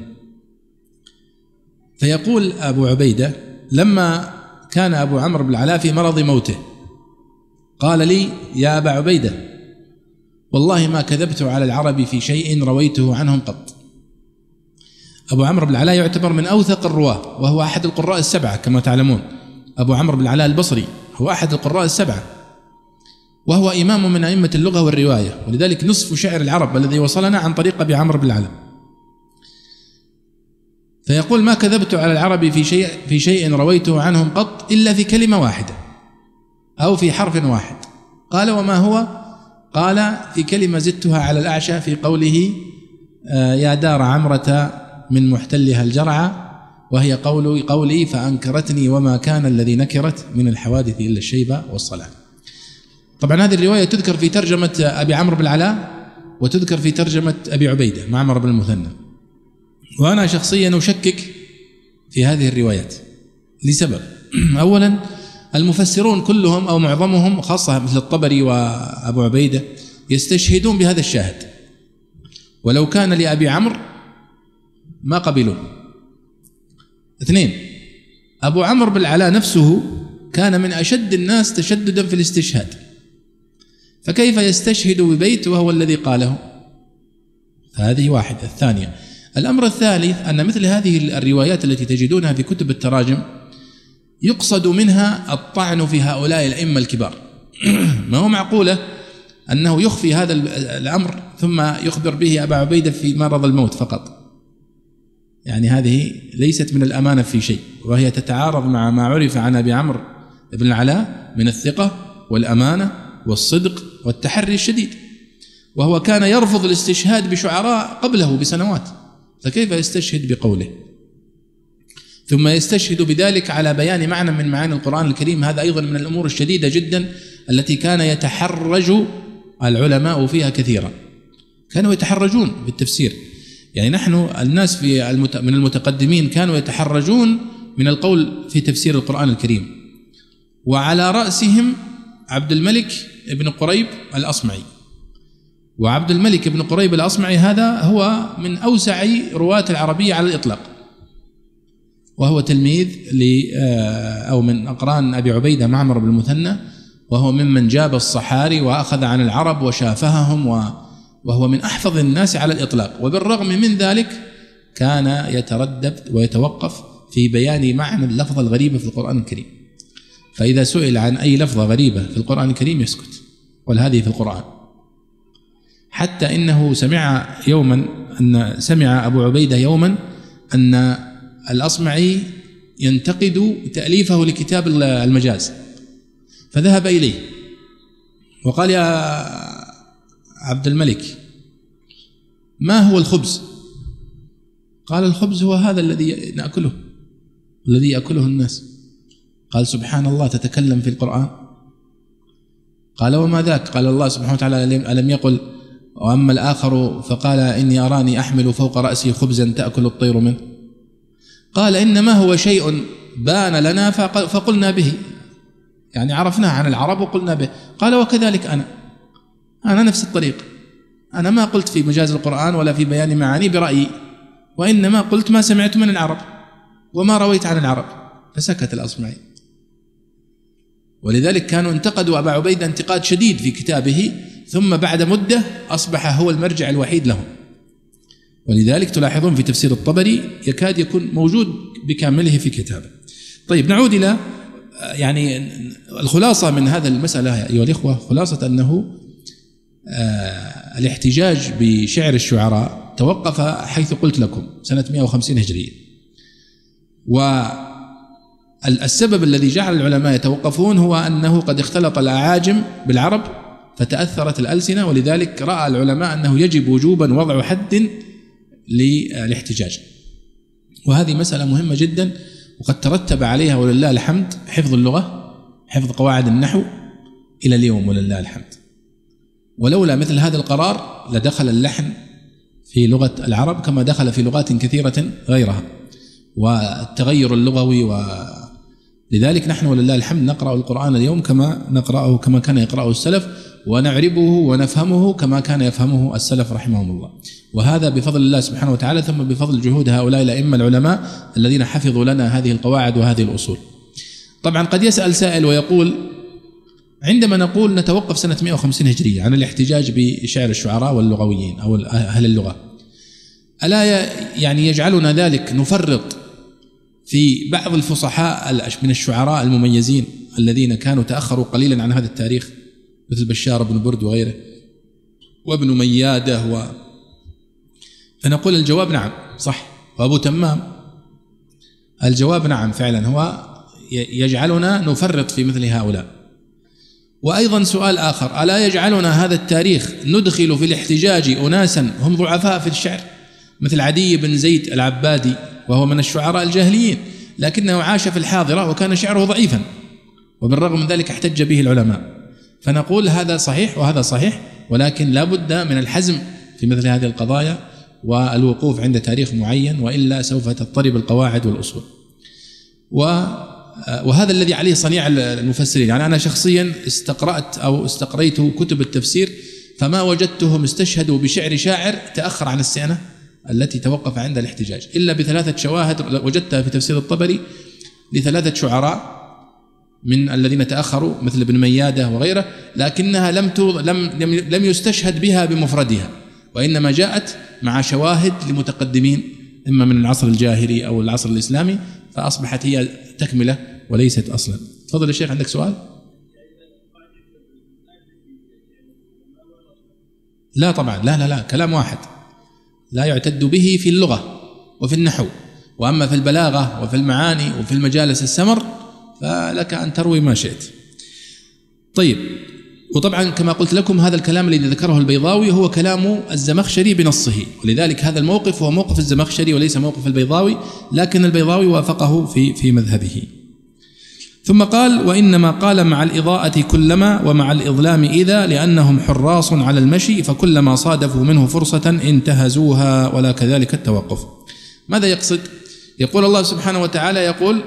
Speaker 2: فيقول أبو عبيدة لما كان أبو عمرو بن العلاء في مرض موته قال لي يا أبا عبيدة والله ما كذبت على العرب في شيء رويته عنهم قط. أبو عمرو بن العلاء يعتبر من أوثق الرواة وهو أحد القراء السبعة كما تعلمون. أبو عمرو بن العلاء البصري هو أحد القراء السبعة وهو إمام من أئمة اللغة والرواية ولذلك نصف شعر العرب الذي وصلنا عن طريق أبي عمرو بن العلاء. فيقول ما كذبت على العرب في شيء في شيء رويته عنهم قط إلا في كلمة واحدة أو في حرف واحد. قال وما هو؟ قال في كلمة زدتها على الأعشى في قوله آه، يا دار عمرة من محتلها الجرعى وهي قول قولي فأنكرتني وما كان الذي نكرت من الحوادث إلا الشيبه والصلاة. طبعا هذه الرواية تذكر في ترجمة أبي عمرو بن العلاء وتذكر في ترجمة أبي عبيدة معمر بن المثنى. وأنا شخصيا أشكك في هذه الروايات. لسبب. <clears throat> اولا المفسرون كلهم أو معظمهم خاصة مثل الطبري وأبو عبيدة يستشهدون بهذا الشاهد. ولو كان لأبي عمرو ما قبلوه. اثنين. أبو عمرو بن العلاء نفسه كان من أشد الناس تشددا في الاستشهاد. فكيف يستشهد ببيت وهو الذي قاله؟ هذه واحدة. الثانية الأمر الثالث أن مثل هذه الروايات التي تجدونها في كتب التراجم يقصد منها الطعن في هؤلاء الأئمة الكبار. <clears throat> ما هو معقولة أنه يخفي هذا الأمر ثم يخبر به أبا عبيدة في مرض الموت فقط؟ يعني هذه ليست من الأمانة في شيء وهي تتعارض مع ما عرف عن أبي عمرو بن العلاء من الثقة والأمانة والصدق والتحري الشديد وهو كان يرفض الاستشهاد بشعراء قبله بسنوات فكيف يستشهد بقوله؟ ثم يستشهد بذلك على بيان معنى من معاني القرآن الكريم هذا أيضا من الأمور الشديدة جدا التي كان يتحرج العلماء فيها كثيرا كانوا يتحرجون بالتفسير. يعني نحن الناس في المت... من المتقدمين كانوا يتحرجون من القول في تفسير القرآن الكريم. وعلى رأسهم عبد الملك بن قريب الأصمعي. وعبد الملك بن قريب الأصمعي هذا هو من أوسع رواة العربية على الإطلاق. وهو تلميذ ل آه، أو من أقران أبي عبيدة معمر بن المثنى. وهو ممن جاب الصحاري وأخذ عن العرب وشافههم وهو من أحفظ الناس على الإطلاق. وبالرغم من ذلك كان يتردد ويتوقف في بيان معنى اللفظة الغريبة في القرآن الكريم. فإذا سئل عن أي لفظة غريبة في القرآن الكريم يسكت قل هذه في القرآن. حتى إنه سمع يوما أن سمع أبو عبيدة يوما أن الأصمعي ينتقد تأليفه لكتاب المجاز فذهب إليه وقال يا عبد الملك. ما هو الخبز؟ قال الخبز هو هذا الذي نأكله الذي يأكله الناس. قال سبحان الله تتكلم في القرآن؟ قال وما ذاك؟ قال الله سبحانه وتعالى الم يقل؟ وأما الآخر فقال إني أراني أحمل فوق رأسي خبزا تأكل الطير منه. قال إنما هو شيء بان لنا فقلنا به. يعني عرفناه عن العرب وقلنا به. قال وكذلك أنا. أنا نفس الطريق. أنا ما قلت في مجاز القرآن ولا في بيان معاني برأيي وإنما قلت ما سمعت من العرب وما رويت عن العرب. فسكت الأصمعي. ولذلك كانوا انتقدوا أبا عبيدة انتقاد شديد في كتابه ثم بعد مدة أصبح هو المرجع الوحيد لهم. ولذلك تلاحظون في تفسير الطبري يكاد يكون موجود بكامله في كتابه. طيب نعود إلى يعني الخلاصة من هذا المسألة أيها الإخوة. خلاصة أنه آه، الاحتجاج بشعر الشعراء توقف حيث قلت لكم سنة 150 هجرية. والسبب الذي جعل العلماء يتوقفون هو أنه قد اختلط الأعاجم بالعرب فتأثرت الألسنة ولذلك رأى العلماء أنه يجب وجوبا وضع حد للاحتجاج. وهذه مسألة مهمة جدا وقد ترتب عليها ولله الحمد حفظ اللغة حفظ قواعد النحو إلى اليوم ولله الحمد. ولولا مثل هذا القرار لدخل اللحن في لغة العرب كما دخل في لغات كثيرة غيرها والتغير اللغوي و لذلك نحن ولله الحمد نقرأ القرآن اليوم كما نقرأه كما كان يقرأه السلف ونعربه ونفهمه كما كان يفهمه السلف رحمهم الله. وهذا بفضل الله سبحانه وتعالى ثم بفضل جهود هؤلاء الأئمة العلماء الذين حفظوا لنا هذه القواعد وهذه الأصول. طبعا قد يسأل سائل ويقول عندما نقول نتوقف سنة 150 هجرية عن الاحتجاج بشعر الشعراء واللغويين أو أهل اللغة ألا يعني يجعلنا ذلك نفرط في بعض الفصحاء من الشعراء المميزين الذين كانوا تأخروا قليلا عن هذا التاريخ مثل بشار بن برد وغيره وابن ميادة و فنقول الجواب نعم صح. وأبو تمام الجواب نعم فعلا هو يجعلنا نفرط في مثل هؤلاء. وأيضا سؤال آخر. ألا يجعلنا هذا التاريخ ندخل في الاحتجاج اناسا؟ هم ضعفاء في الشعر مثل عدي بن زيد العبادي وهو من الشعراء الجاهليين لكنه عاش في الحاضرة وكان شعره ضعيفا وبالرغم من ذلك احتج به العلماء. فنقول هذا صحيح وهذا صحيح ولكن لا بد من الحزم في مثل هذه القضايا والوقوف عند تاريخ معين وإلا سوف تضطرب القواعد والأصول. وهذا الذي عليه صنيع المفسرين، يعني أنا شخصيا استقرأت أو استقريت كتب التفسير فما وجدتهم استشهدوا بشعر شاعر تأخر عن السنة التي توقف عند الاحتجاج. إلا بثلاثة شواهد وجدتها في تفسير الطبري لثلاثة شعراء من الذين تأخروا مثل ابن ميادة وغيره لكنها لم لم لم يستشهد بها بمفردها وإنما جاءت مع شواهد لمتقدمين إما من العصر الجاهلي أو العصر الإسلامي فأصبحت هي تكملة وليست أصلا. تفضل يا شيخ عندك سؤال؟ لا طبعا لا لا لا كلام واحد لا يعتد به في اللغة وفي النحو وأما في البلاغة وفي المعاني وفي المجالس السمر فلك أن تروي ما شئت. طيب وطبعا كما قلت لكم هذا الكلام الذي ذكره البيضاوي هو كلام الزمخشري بنصه. ولذلك هذا الموقف هو موقف الزمخشري وليس موقف البيضاوي لكن البيضاوي وافقه في في مذهبه. ثم قال وإنما قال مع الإضاءة كلما ومع الإظلام إذا لأنهم حراص على المشي فكلما صادفوا منه فرصة انتهزوها ولا كذلك التوقف. ماذا يقصد؟ يقول الله سبحانه وتعالى يقول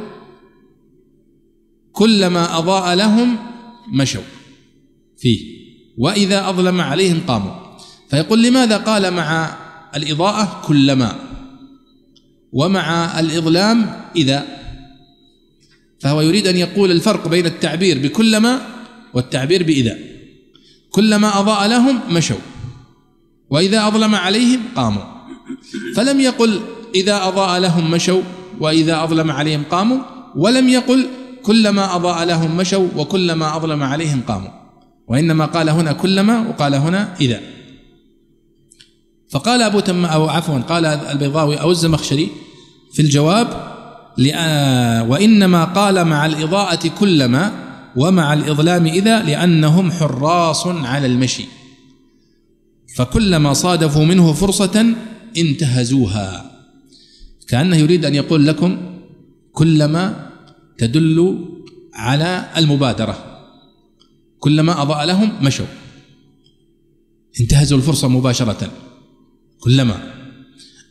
Speaker 2: كلما أضاء لهم مشوا. فيه وإذا أظلم عليهم قاموا. فيقول لماذا قال مع الإضاءة كلما؟ ومع الإظلام إذا؟ فهو يريد أن يقول الفرق بين التعبير بكلما والتعبير بإذا. كلما أضاء لهم مشوا وإذا أظلم عليهم قاموا. فلم يقل إذا أضاء لهم مشوا وإذا أظلم عليهم قاموا ولم يقل كلما أضاء لهم مشوا وكلما أظلم عليهم قاموا. وإنما قال هنا كلما وقال هنا إذا. فقال أبو تم أو عفوا قال البيضاوي أو الزمخشري في الجواب وإنما قال مع الإضاءة كلما ومع الإظلام إذا لأنهم حراص على المشي. فكلما صادفوا منه فرصة انتهزوها. كأنه يريد أن يقول لكم كلما تدل على المبادرة. كلما أضاء لهم مشوا. انتهزوا الفرصة مباشرة. كلما.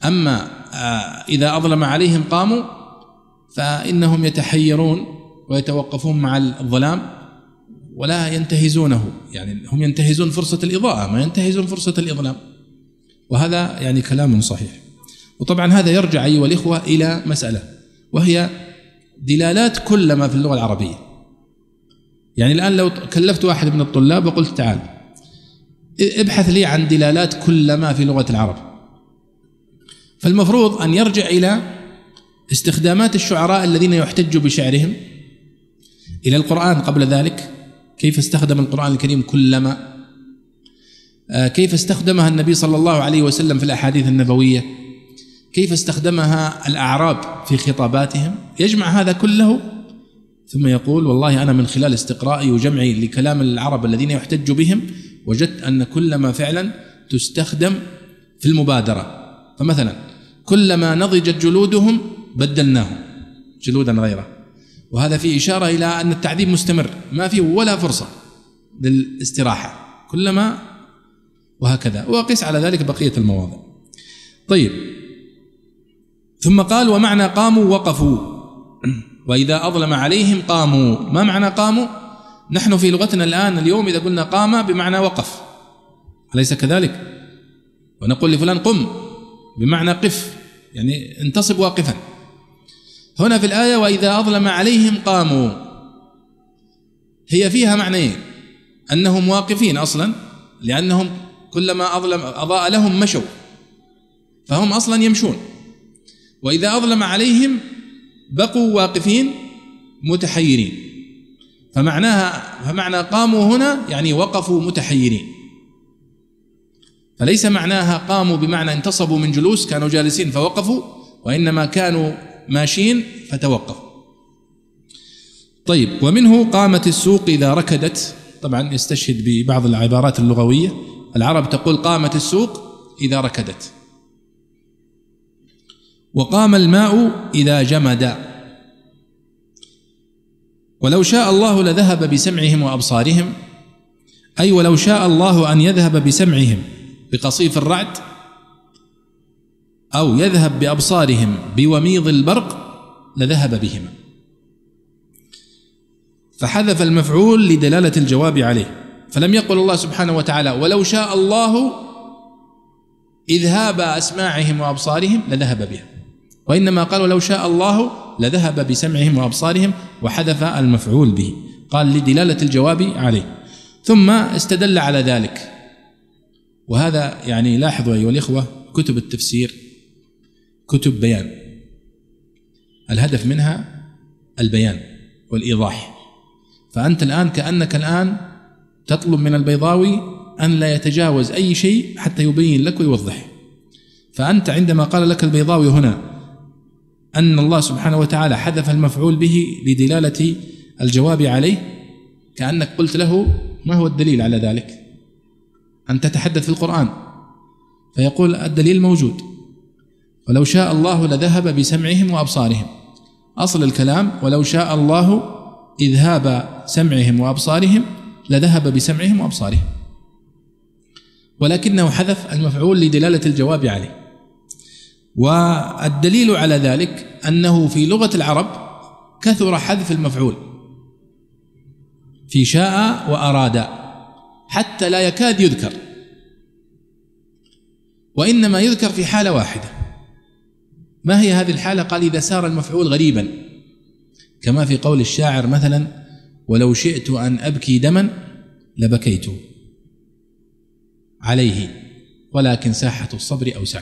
Speaker 2: أما آه، إذا أظلم عليهم قاموا فإنهم يتحيرون ويتوقفون مع الظلام ولا ينتهزونه. يعني هم ينتهزون فرصة الإضاءة ما ينتهزون فرصة الإظلام. وهذا يعني كلام صحيح. وطبعا هذا يرجع أيها الإخوة إلى مسألة وهي دلالات كل ما في اللغة العربية. يعني الآن لو كلفت واحد من الطلاب وقلت تعال ابحث لي عن دلالات كل ما في لغة العرب. فالمفروض أن يرجع إلى استخدامات الشعراء الذين يحتج بشعرهم إلى القرآن قبل ذلك. كيف استخدم القرآن الكريم كلما؟ آه، كيف استخدمها النبي صلى الله عليه وسلم في الأحاديث النبوية؟ كيف استخدمها الأعراب في خطاباتهم؟ يجمع هذا كله ثم يقول والله أنا من خلال استقرائي وجمعي لكلام العرب الذين يحتج بهم وجدت أن كلما فعلا تستخدم في المبادرة. فمثلا كلما نضجت جلودهم بدلناهم جلودا غيره. وهذا فيه إشارة إلى أن التعذيب مستمر ما في ولا فرصة للاستراحة. كلما وهكذا. وقس على ذلك بقية المواضع. طيب ثم قال ومعنى قاموا وقفوا. <clears throat> وإذا أظلم عليهم قاموا. ما معنى قاموا؟ نحن في لغتنا الآن اليوم إذا قلنا قام بمعنى وقف. أليس كذلك؟ ونقول لفلان قم بمعنى قف يعني انتصب واقفا. هنا في الآية وإذا أظلم عليهم قاموا. هي فيها معنيين أنهم واقفين أصلا لأنهم كلما أظلم أضاء لهم مشوا فهم أصلا يمشون. وإذا أظلم عليهم بقوا واقفين متحيرين. فمعناها فمعنى قاموا هنا يعني وقفوا متحيرين. فليس معناها قاموا بمعنى انتصبوا من جلوس كانوا جالسين فوقفوا وإنما كانوا ماشين فتوقف طيب ومنه قامت السوق إذا ركدت. طبعا يستشهد ببعض العبارات اللغوية. العرب تقول قامت السوق إذا ركدت. وقام الماء إذا جمد. ولو شاء الله لذهب بسمعهم وأبصارهم. أي ولو شاء الله أن يذهب بسمعهم بقصيف الرعد أو يذهب بأبصارهم بوميض البرق لذهب بهما فحذف المفعول لدلالة الجواب عليه. فلم يقل الله سبحانه وتعالى ولو شاء الله إذهاب أسماعهم وأبصارهم لذهب بها وإنما قال ولو شاء الله لذهب بسمعهم وأبصارهم وحذف المفعول به. قال لدلالة الجواب عليه. ثم استدل على ذلك. وهذا يعني لاحظوا أيها الإخوة كتب التفسير كتب بيان. الهدف منها البيان والإيضاح. فأنت الآن كأنك الآن تطلب من البيضاوي أن لا يتجاوز أي شيء حتى يبين لك ويوضح. فأنت عندما قال لك البيضاوي هنا أن الله سبحانه وتعالى حذف المفعول به لدلالة الجواب عليه كأنك قلت له ما هو الدليل على ذلك؟ أن تتحدث في القرآن. فيقول الدليل موجود. ولو شاء الله لذهب بسمعهم وأبصارهم. أصل الكلام ولو شاء الله إذهاب سمعهم وأبصارهم لذهب بسمعهم وأبصارهم. ولكنه حذف المفعول لدلالة الجواب عليه. والدليل على ذلك أنه في لغة العرب كثر حذف المفعول. في شاء وأراد حتى لا يكاد يذكر. وإنما يذكر في حالة واحدة. ما هي هذه الحالة؟ قال إذا سار المفعول غريبا. كما في قول الشاعر مثلا ولو شئت أن أبكي دما لبكيت عليه ولكن ساحة الصبر أوسع.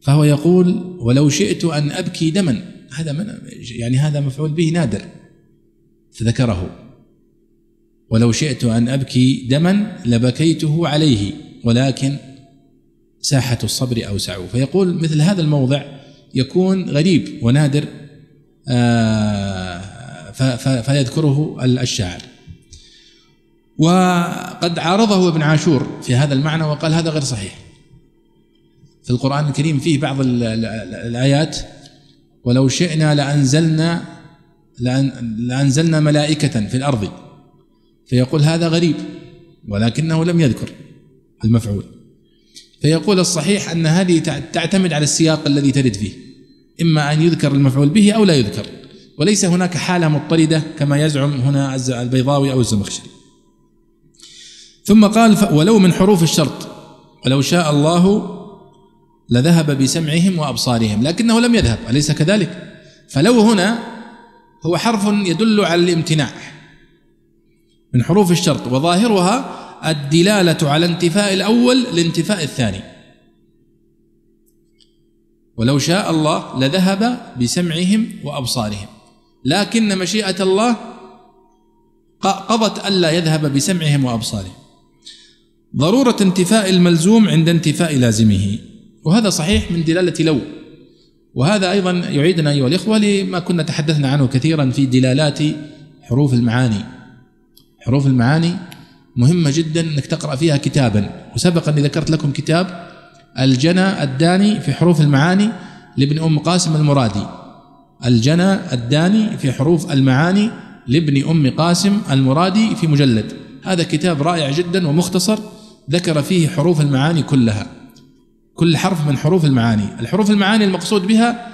Speaker 2: فهو يقول ولو شئت أن أبكي دما هذا من يعني هذا مفعول به نادر فذكره. ولو شئت أن أبكي دما لبكيته عليه ولكن ساحة الصبر أوسع. فيقول مثل هذا الموضع يكون غريب ونادر آه، فيذكره الشاعر وقد عارضه ابن عاشور في هذا المعنى وقال هذا غير صحيح. في القرآن الكريم فيه بعض الآيات ولو شئنا لأنزلنا لأنزلنا ملائكة في الأرض. فيقول هذا غريب ولكنه لم يذكر المفعول. فيقول الصحيح أن هذه تعتمد على السياق الذي ترد فيه إما أن يذكر المفعول به أو لا يذكر. وليس هناك حالة مضطردة كما يزعم هنا البيضاوي أو الزمخشري. ثم قال ولو من حروف الشرط ولو شاء الله لذهب بسمعهم وأبصارهم لكنه لم يذهب أليس كذلك؟ فلو هنا هو حرف يدل على الامتناع من حروف الشرط وظاهرها الدلالة على انتفاء الأول لانتفاء الثاني. ولو شاء الله لذهب بسمعهم وأبصارهم لكن مشيئة الله قضت ألا يذهب بسمعهم وأبصارهم. ضرورة انتفاء الملزوم عند انتفاء لازمه. وهذا صحيح من دلالة لو. وهذا أيضا يعيدنا أيها الإخوة لما كنا تحدثنا عنه كثيرا في دلالات حروف المعاني. حروف المعاني مهمة جدا أنك تقرأ فيها كتابا. وسبق أني ذكرت لكم كتاب الجنى الداني في حروف المعاني لابن أم قاسم المرادي. الجنى الداني في حروف المعاني لابن أم قاسم المرادي في مجلد. هذا كتاب رائع جدا ومختصر ذكر فيه حروف المعاني كلها. كل حرف من حروف المعاني. الحروف المعاني المقصود بها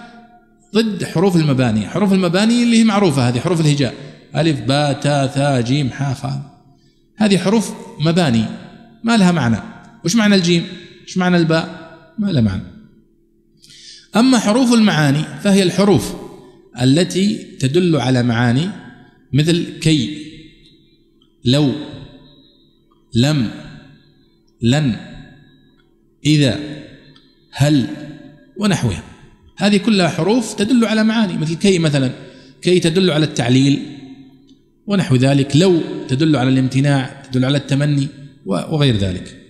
Speaker 2: ضد حروف المباني. حروف المباني اللي هي معروفة هذه حروف الهجاء. ألف باء تاء ثاء جيم حاء خاء. هذه حروف مباني. ما لها معنى. وش معنى الجيم؟ وش معنى الباء؟ ما لها معنى. أما حروف المعاني فهي الحروف التي تدل على معاني مثل كي لو لم لن إذا. هل ونحوها. هذه كلها حروف تدل على معاني مثل كي مثلا كي تدل على التعليل ونحو ذلك لو تدل على الامتناع تدل على التمني وغير ذلك.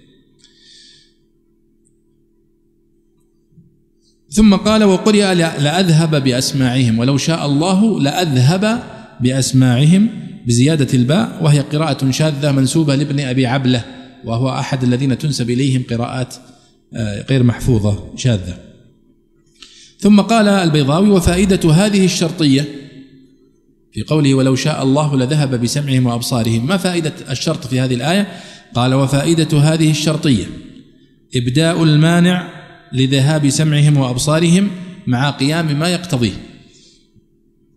Speaker 2: ثم قال وقرئ لأذهب بأسماعهم ولو شاء الله لأذهب بأسماعهم بزيادة الباء وهي قراءة شاذة منسوبة لابن أبي عبلة وهو أحد الذين تنسب إليهم قراءات غير محفوظة شاذة. ثم قال البيضاوي وفائدة هذه الشرطية في قوله ولو شاء الله لذهب بسمعهم وأبصارهم. ما فائدة الشرط في هذه الآية؟ قال وفائدة هذه الشرطية إبداء المانع لذهاب سمعهم وأبصارهم مع قيام ما يقتضيه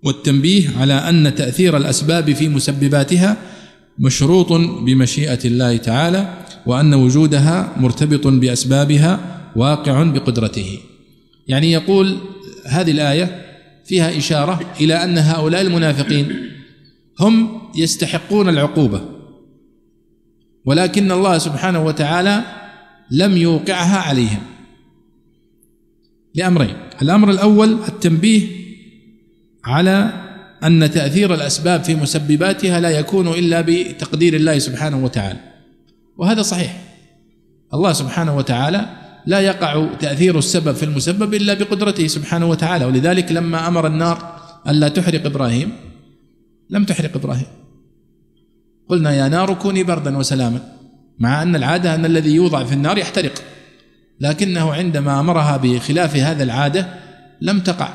Speaker 2: والتنبيه على أن تأثير الأسباب في مسبباتها مشروط بمشيئة الله تعالى وأن وجودها مرتبط بأسبابها واقع بقدرته. يعني يقول هذه الآية فيها إشارة إلى أن هؤلاء المنافقين هم يستحقون العقوبة. ولكن الله سبحانه وتعالى لم يوقعها عليهم. لأمرين. الأمر الأول التنبيه على أن تأثير الأسباب في مسبباتها لا يكون إلا بتقدير الله سبحانه وتعالى. وهذا صحيح. الله سبحانه وتعالى لا يقع تأثير السبب في المسبب إلا بقدرته سبحانه وتعالى. ولذلك لما أمر النار ألا تحرق إبراهيم لم تحرق إبراهيم. قلنا يا نار كوني بردا وسلاما مع أن العادة أن الذي يوضع في النار يحترق. لكنه عندما أمرها بخلاف هذا العادة لم تقع.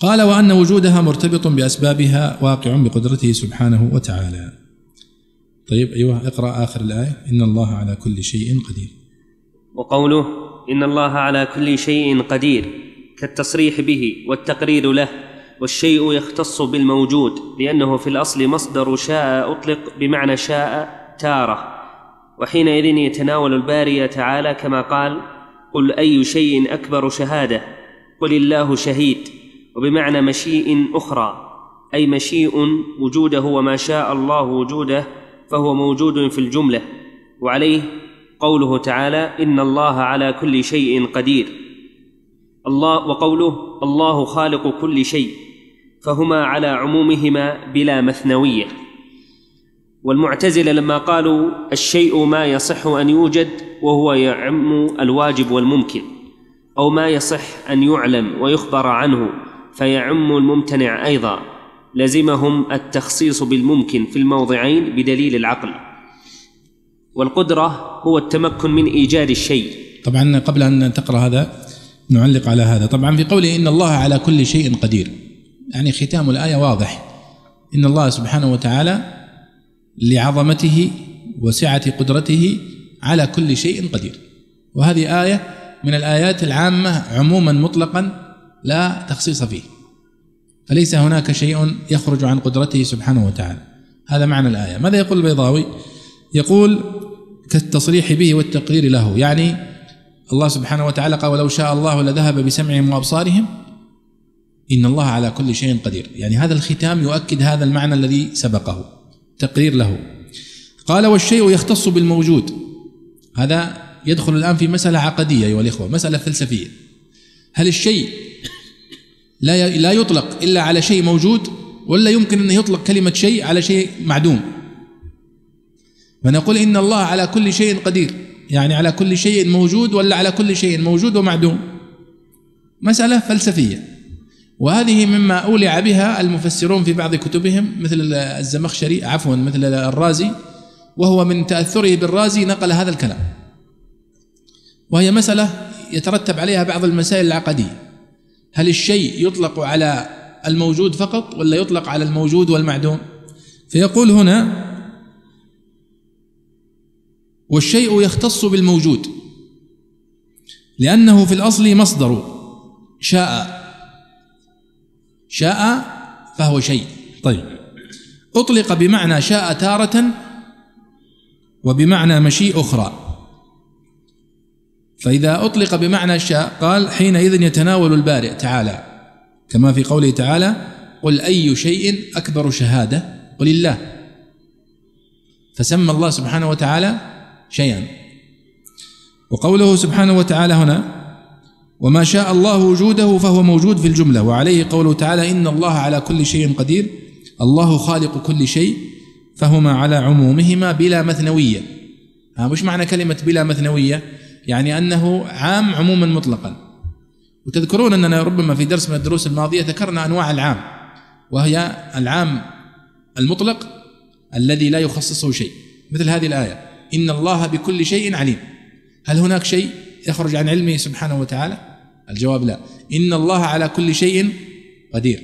Speaker 2: قال وأن وجودها مرتبط بأسبابها واقع بقدرته سبحانه وتعالى. طيب أيوه اقرأ آخر الآية. إن الله على كل شيء قدير.
Speaker 3: وقوله إن الله على كل شيء قدير كالتصريح به والتقرير له والشيء يختص بالموجود لأنه في الأصل مصدر شاء أطلق بمعنى شاء تارة. وحينئذ يتناول الباري تعالى كما قال قل أي شيء أكبر شهادة؟ قل الله شهيد. وبمعنى مشيء أخرى أي مشيء وجوده وما شاء الله وجوده فهو موجود في الجملة وعليه قوله تعالى ان الله على كل شيء قدير. الله وقوله الله خالق كل شيء فهما على عمومهما بلا مثنوية. والمعتزلة لما قالوا الشيء ما يصح أن يوجد وهو يعم الواجب والممكن أو ما يصح أن يعلم ويخبر عنه فيعم الممتنع أيضا. لزمهم التخصيص بالممكن في الموضعين بدليل العقل. والقدرة هو التمكن من إيجاد الشيء.
Speaker 2: طبعا قبل أن تقرأ هذا نعلق على هذا. طبعا في قوله إن الله على كل شيء قدير. يعني ختام الآية واضح. إن الله سبحانه وتعالى لعظمته وسعة قدرته على كل شيء قدير. وهذه آية من الآيات العامة عموما مطلقا لا تخصيص فيه. فليس هناك شيء يخرج عن قدرته سبحانه وتعالى. هذا معنى الآية. ماذا يقول البيضاوي؟ يقول كالتصريح به والتقرير له. يعني الله سبحانه وتعالى قال ولو شاء الله لذهب بسمعهم وأبصارهم إن الله على كل شيء قدير. يعني هذا الختام يؤكد هذا المعنى الذي سبقه تقرير له. قال والشيء يختص بالموجود. هذا يدخل الآن في مسألة عقدية أيها الإخوة مسألة فلسفية. هل الشيء لا لا يطلق إلا على شيء موجود ولا يمكن أن يطلق كلمة شيء على شيء معدوم. فنقول إن الله على كل شيء قدير يعني على كل شيء موجود ولا على كل شيء موجود ومعدوم. مسألة فلسفية. وهذه مما أولع بها المفسرون في بعض كتبهم مثل الزمخشري عفوا مثل الرازي وهو من تأثره بالرازي نقل هذا الكلام. وهي مسألة يترتب عليها بعض المسائل العقدية. هل الشيء يطلق على الموجود فقط ولا يطلق على الموجود والمعدوم؟ فيقول هنا والشيء يختص بالموجود لأنه في الأصل مصدر شاء شاء فهو شيء. طيب أطلق بمعنى شاء تارة وبمعنى مشيء أخرى. فإذا أطلق بمعنى شاء قال حينئذ يتناول البارئ تعالى. كما في قوله تعالى قل أي شيء أكبر شهادة؟ قل الله. فسمى الله سبحانه وتعالى شيئا. وقوله سبحانه وتعالى هنا وما شاء الله وجوده فهو موجود في الجملة. وعليه قوله تعالى إن الله على كل شيء قدير الله خالق كل شيء فهما على عمومهما بلا مثنوية. ها مش معنى كلمة بلا مثنوية؟ يعني أنه عام عموما مطلقا. وتذكرون أننا ربما في درس من الدروس الماضية ذكرنا أنواع العام وهي العام المطلق الذي لا يخصصه شيء. مثل هذه الآية إن الله بكل شيء عليم. هل هناك شيء يخرج عن علمه سبحانه وتعالى؟ الجواب لا. إن الله على كل شيء قدير.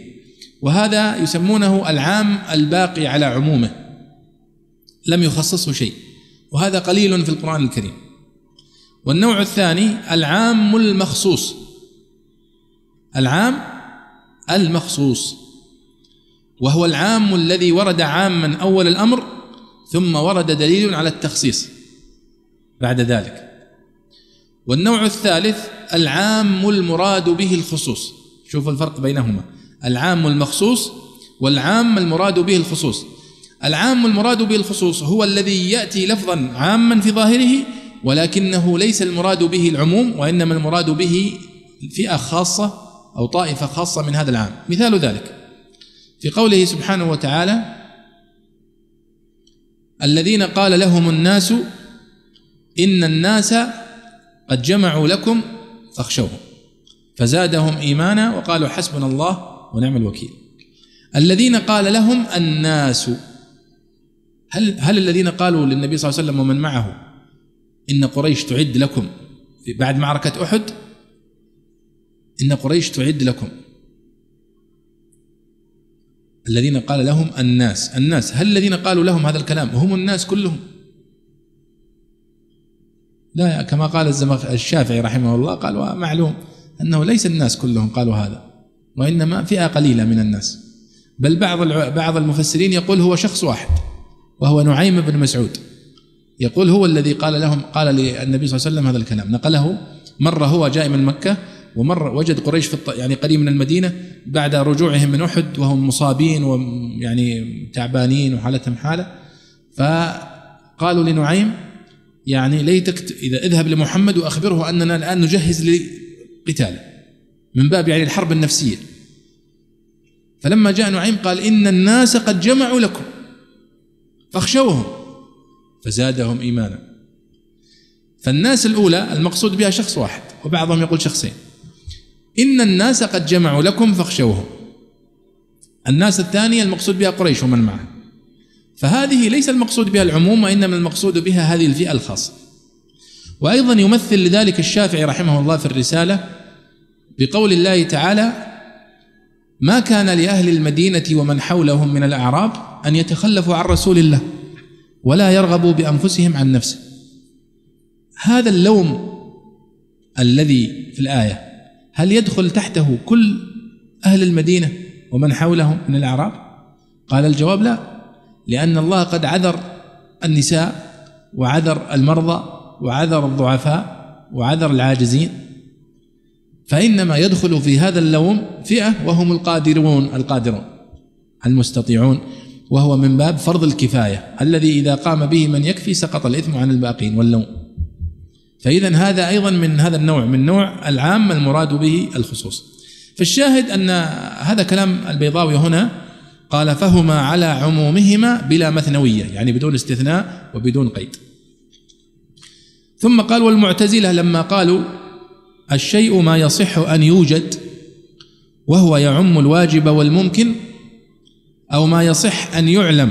Speaker 2: وهذا يسمونه العام الباقي على عمومه لم يخصصه شيء. وهذا قليل في القرآن الكريم. والنوع الثاني العام المخصوص. العام المخصوص. وهو العام الذي ورد عاما أول الأمر ثم ورد دليل على التخصيص بعد ذلك. والنوع الثالث العام المراد به الخصوص. شوفوا الفرق بينهما. العام المخصوص والعام المراد به الخصوص. العام المراد به الخصوص هو الذي يأتي لفظا عاما في ظاهره ولكنه ليس المراد به العموم وإنما المراد به فئة خاصة أو طائفة خاصة من هذا العام. مثال ذلك. في قوله سبحانه وتعالى الذين قال لهم الناس إن الناس قد جمعوا لكم فاخشوهم. فزادهم إيمانا وقالوا حسبنا الله ونعم الوكيل. الذين قال لهم الناس هل هل الذين قالوا للنبي صلى الله عليه وسلم ومن معه إن قريش تعد لكم. بعد معركة أحد إن قريش تعد لكم. الذين قال لهم الناس الناس هل الذين قالوا لهم هذا الكلام؟ هم الناس كلهم. لا كما قال الشافعي رحمه الله قال ومعلوم أنه ليس الناس كلهم قالوا هذا وإنما فئة قليلة من الناس. بل بعض بعض المفسرين يقول هو شخص واحد وهو نعيم بن مسعود. يقول هو الذي قال لهم قال للنبي صلى الله عليه وسلم هذا الكلام. نقله مره هو جاء من مكة ومر وجد قريش في يعني قريب من المدينة بعد رجوعهم من أحد وهم مصابين ويعني تعبانين وحالتهم حالة. فقالوا لنعيم يعني ليتك إذا اذهب لمحمد وأخبره أننا الآن نجهز لقتاله من باب يعني الحرب النفسية. فلما جاء نعيم قال إن الناس قد جمعوا لكم فاخشوهم. فزادهم إيمانا. فالناس الأولى المقصود بها شخص واحد وبعضهم يقول شخصين. إن الناس قد جمعوا لكم فاخشوهم. الناس الثانية المقصود بها قريش ومن معه فهذه ليس المقصود بها العموم وإنما المقصود بها هذه الفئة الخاصة. وأيضا يمثل لذلك الشافعي رحمه الله في الرسالة بقول الله تعالى ما كان لأهل المدينة ومن حولهم من الأعراب أن يتخلفوا عن رسول الله. ولا يرغبوا بأنفسهم عن نفسه. هذا اللوم الذي في الآية هل يدخل تحته كل أهل المدينة ومن حولهم من الأعراب؟ قال الجواب لا لأن الله قد عذر النساء وعذر المرضى وعذر الضعفاء وعذر العاجزين. فإنما يدخل في هذا اللوم فئة وهم القادرون القادرون المستطيعون. وهو من باب فرض الكفاية. الذي إذا قام به من يكفي سقط الإثم عن الباقين واللوم. فإذا هذا أيضا من هذا النوع من نوع العام المراد به الخصوص. فالشاهد أن هذا كلام البيضاوي هنا قال فهما على عمومهما بلا مثنوية يعني بدون استثناء وبدون قيد. ثم قال والمعتزلة لما قالوا الشيء ما يصح أن يوجد وهو يعم الواجب والممكن أو ما يصح أن يعلم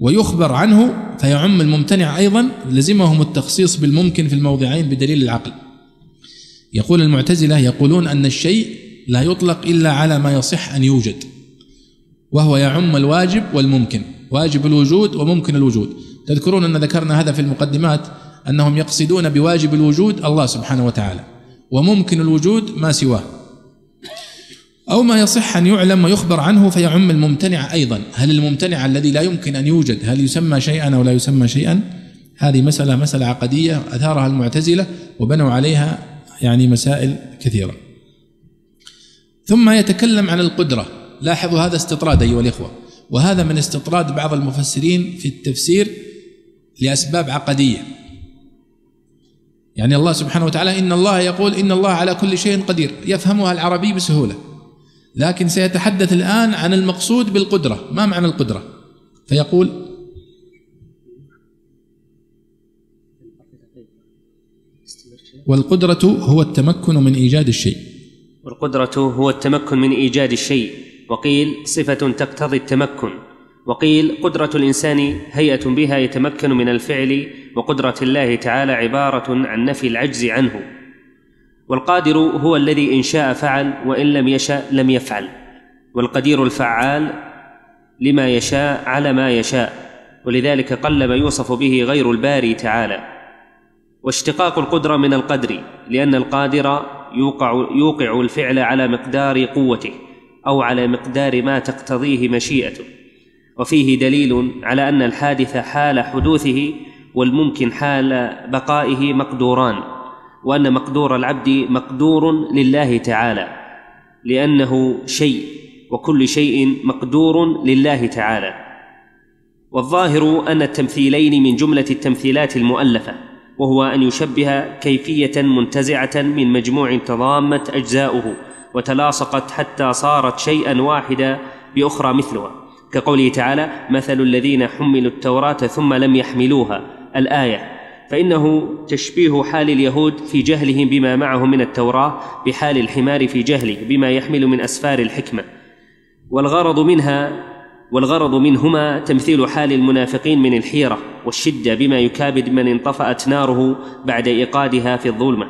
Speaker 2: ويخبر عنه فيعم الممتنع أيضا لزمهم التخصيص بالممكن في الموضعين بدليل العقل. يقول المعتزلة يقولون أن الشيء لا يطلق إلا على ما يصح أن يوجد وهو يعم الواجب والممكن واجب الوجود وممكن الوجود. تذكرون أن ذكرنا هذا في المقدمات أنهم يقصدون بواجب الوجود الله سبحانه وتعالى وممكن الوجود ما سواه. أو ما يصح أن يعلم ويخبر عنه فيعم الممتنع أيضا. هل الممتنع الذي لا يمكن أن يوجد هل يسمى شيئا أو لا يسمى شيئا؟ هذه مسألة مسألة عقدية أثارها المعتزلة وبنوا عليها يعني مسائل كثيرة. ثم يتكلم عن القدرة. لاحظوا هذا استطراد أيها الإخوة. وهذا من استطراد بعض المفسرين في التفسير لأسباب عقدية. يعني الله سبحانه وتعالى إن الله يقول إن الله على كل شيء قدير. يفهمها العربي بسهولة. لكن سيتحدث الآن عن المقصود بالقدرة. ما معنى القدرة؟ فيقول والقدرة هو التمكن من إيجاد الشيء.
Speaker 3: والقدرة هو التمكن من إيجاد الشيء. وقيل صفة تقتضي التمكن. وقيل قدرة الإنسان هيئة بها يتمكن من الفعل. وقدرة الله تعالى عبارة عن نفي العجز عنه. والقادر هو الذي إن شاء فعل وإن لم يشأ لم يفعل. والقدير الفعال لما يشاء على ما يشاء ولذلك قل ما يوصف به غير الباري تعالى. واشتقاق القدرة من القدر لأن القادر يوقع يوقع الفعل على مقدار قوته أو على مقدار ما تقتضيه مشيئته. وفيه دليل على أن الحادث حال حدوثه والممكن حال بقائه مقدوران. وأن مقدور العبد مقدور لله تعالى لأنه شيء وكل شيء مقدور لله تعالى. والظاهر أن التمثيلين من جملة التمثيلات المؤلفة وهو أن يشبه كيفية منتزعة من مجموع تضامت أجزاؤه وتلاصقت حتى صارت شيئا واحدا بأخرى مثلها. كقوله تعالى مثل الذين حملوا التوراة ثم لم يحملوها. الآية فإنه تشبيه حال اليهود في جهلهم بما معهم من التوراة بحال الحمار في جهله بما يحمل من أسفار الحكمة. والغرض منها والغرض منهما تمثيل حال المنافقين من الحيرة والشدة بما يكابد من انطفأت ناره بعد إيقادها في الظلمة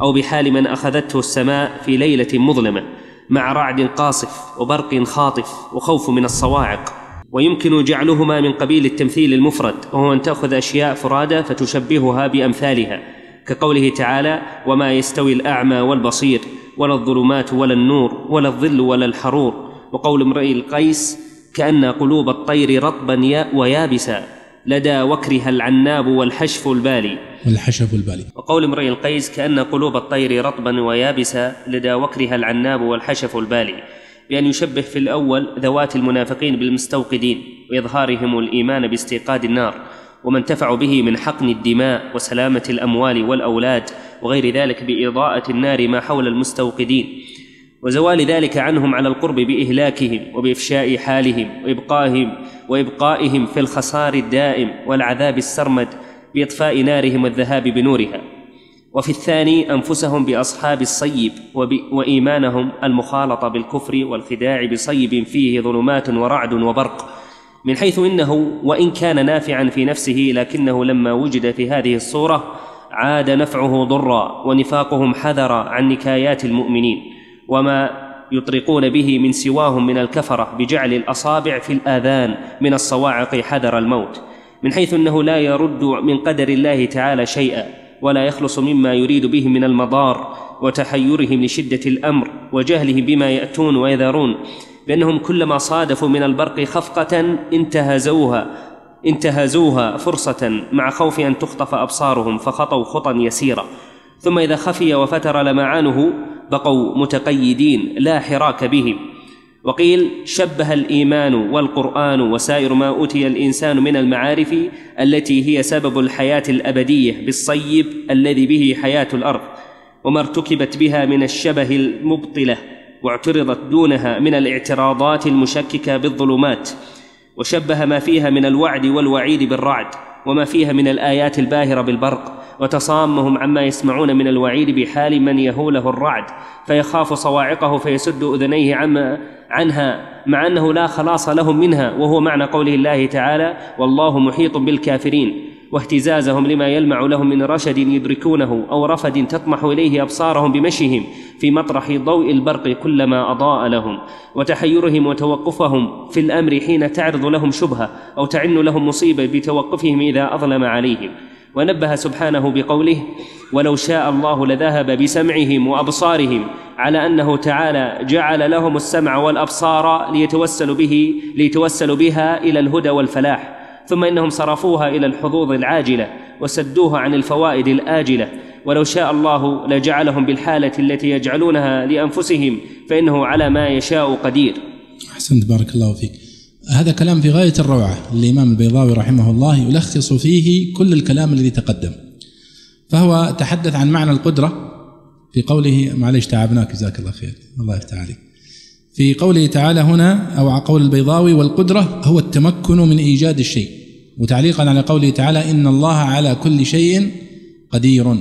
Speaker 3: أو بحال من أخذته السماء في ليلة مظلمة مع رعد قاصف وبرق خاطف وخوف من الصواعق. ويمكن جعلهما من قبيل التمثيل المفرد وهو أن تأخذ أشياء فرادى فتشبهها بأمثالها كقوله تعالى وما يستوي الأعمى والبصير ولا الظلمات ولا النور ولا الظل ولا الحرور وقول امرئ القيس كأن قلوب الطير رطبا ويابسا لدى وكرها العناب والحشف البالي
Speaker 2: والحشف البالي.
Speaker 3: وقول امرئ القيس كأن قلوب الطير رطبا ويابسا لدى وكرها العناب والحشف البالي بأن يشبه في الأول ذوات المنافقين بالمستوقدين وإظهارهم الإيمان باستيقاد النار وما انتفعوا به من حقن الدماء وسلامة الأموال والأولاد وغير ذلك بإضاءة النار ما حول المستوقدين. وزوال ذلك عنهم على القرب بإهلاكهم وبإفشاء حالهم وابقائهم وإبقائهم في الخسار الدائم والعذاب السرمد بإطفاء نارهم والذهاب بنورها. وفي الثاني أنفسهم بأصحاب الصيب وإيمانهم المخالطة بالكفر والخداع بصيب فيه ظلمات ورعد وبرق. من حيث إنه وإن كان نافعا في نفسه لكنه لما وجد في هذه الصورة عاد نفعه ضرا ونفاقهم حذر عن نكايات المؤمنين. وما يطرقون به من سواهم من الكفرة بجعل الأصابع في الآذان من الصواعق حذر الموت. من حيث إنه لا يرد من قدر الله تعالى شيئا. ولا يخلص مما يريد به من المضار وتحيرهم لشدة الأمر وجهلهم بما يأتون ويذرون بأنهم كلما صادفوا من البرق خفقة انتهزوها انتهزوها فرصة مع خوف أن تخطف أبصارهم فخطوا خطا يسيرة. ثم إذا خفي وفتر لمعانه بقوا متقيدين لا حراك بهم. وقيل شبه الإيمان والقرآن وسائر ما أوتي الإنسان من المعارف التي هي سبب الحياة الأبدية بالصيب الذي به حياة الأرض وما ارتكبت بها من الشبه المبطلة واعترضت دونها من الاعتراضات المشككة بالظلمات وشبه ما فيها من الوعد والوعيد بالرعد وما فيها من الآيات الباهرة بالبرق وتصامهم عما يسمعون من الوعيد بحال من يهوله الرعد فيخاف صواعقه فيسد أذنيه عما عنها مع أنه لا خلاص لهم منها وهو معنى قوله الله تعالى والله محيط بالكافرين واهتزازهم لما يلمع لهم من رشد يدركونه أو رفد تطمح إليه أبصارهم بمشيهم في مطرح ضوء البرق كلما أضاء لهم وتحيرهم وتوقفهم في الأمر حين تعرض لهم شبهة أو تعن لهم مصيبة بتوقفهم إذا أظلم عليهم. ونبه سبحانه بقوله ولو شاء الله لذهب بسمعهم وأبصارهم على أنه تعالى جعل لهم السمع والأبصار ليتوسلوا به ليتوسلوا بها إلى الهدى والفلاح ثم إنهم صرفوها إلى الحظوظ العاجلة وسدوها عن الفوائد الآجلة. ولو شاء الله لجعلهم بالحالة التي يجعلونها لأنفسهم فإنه على ما يشاء قدير.
Speaker 2: أحسنت بارك الله فيك. هذا كلام في غاية الروعة الإمام البيضاوي رحمه الله يلخص فيه كل الكلام الذي تقدم. فهو تحدث عن معنى القدرة في قوله معليش تعبناك جزاك الله خير الله يفتح عليك. في قوله تعالى هنا أو قول البيضاوي والقدرة هو التمكن من إيجاد الشيء. وتعليقا على قوله تعالى إن الله على كل شيء قدير.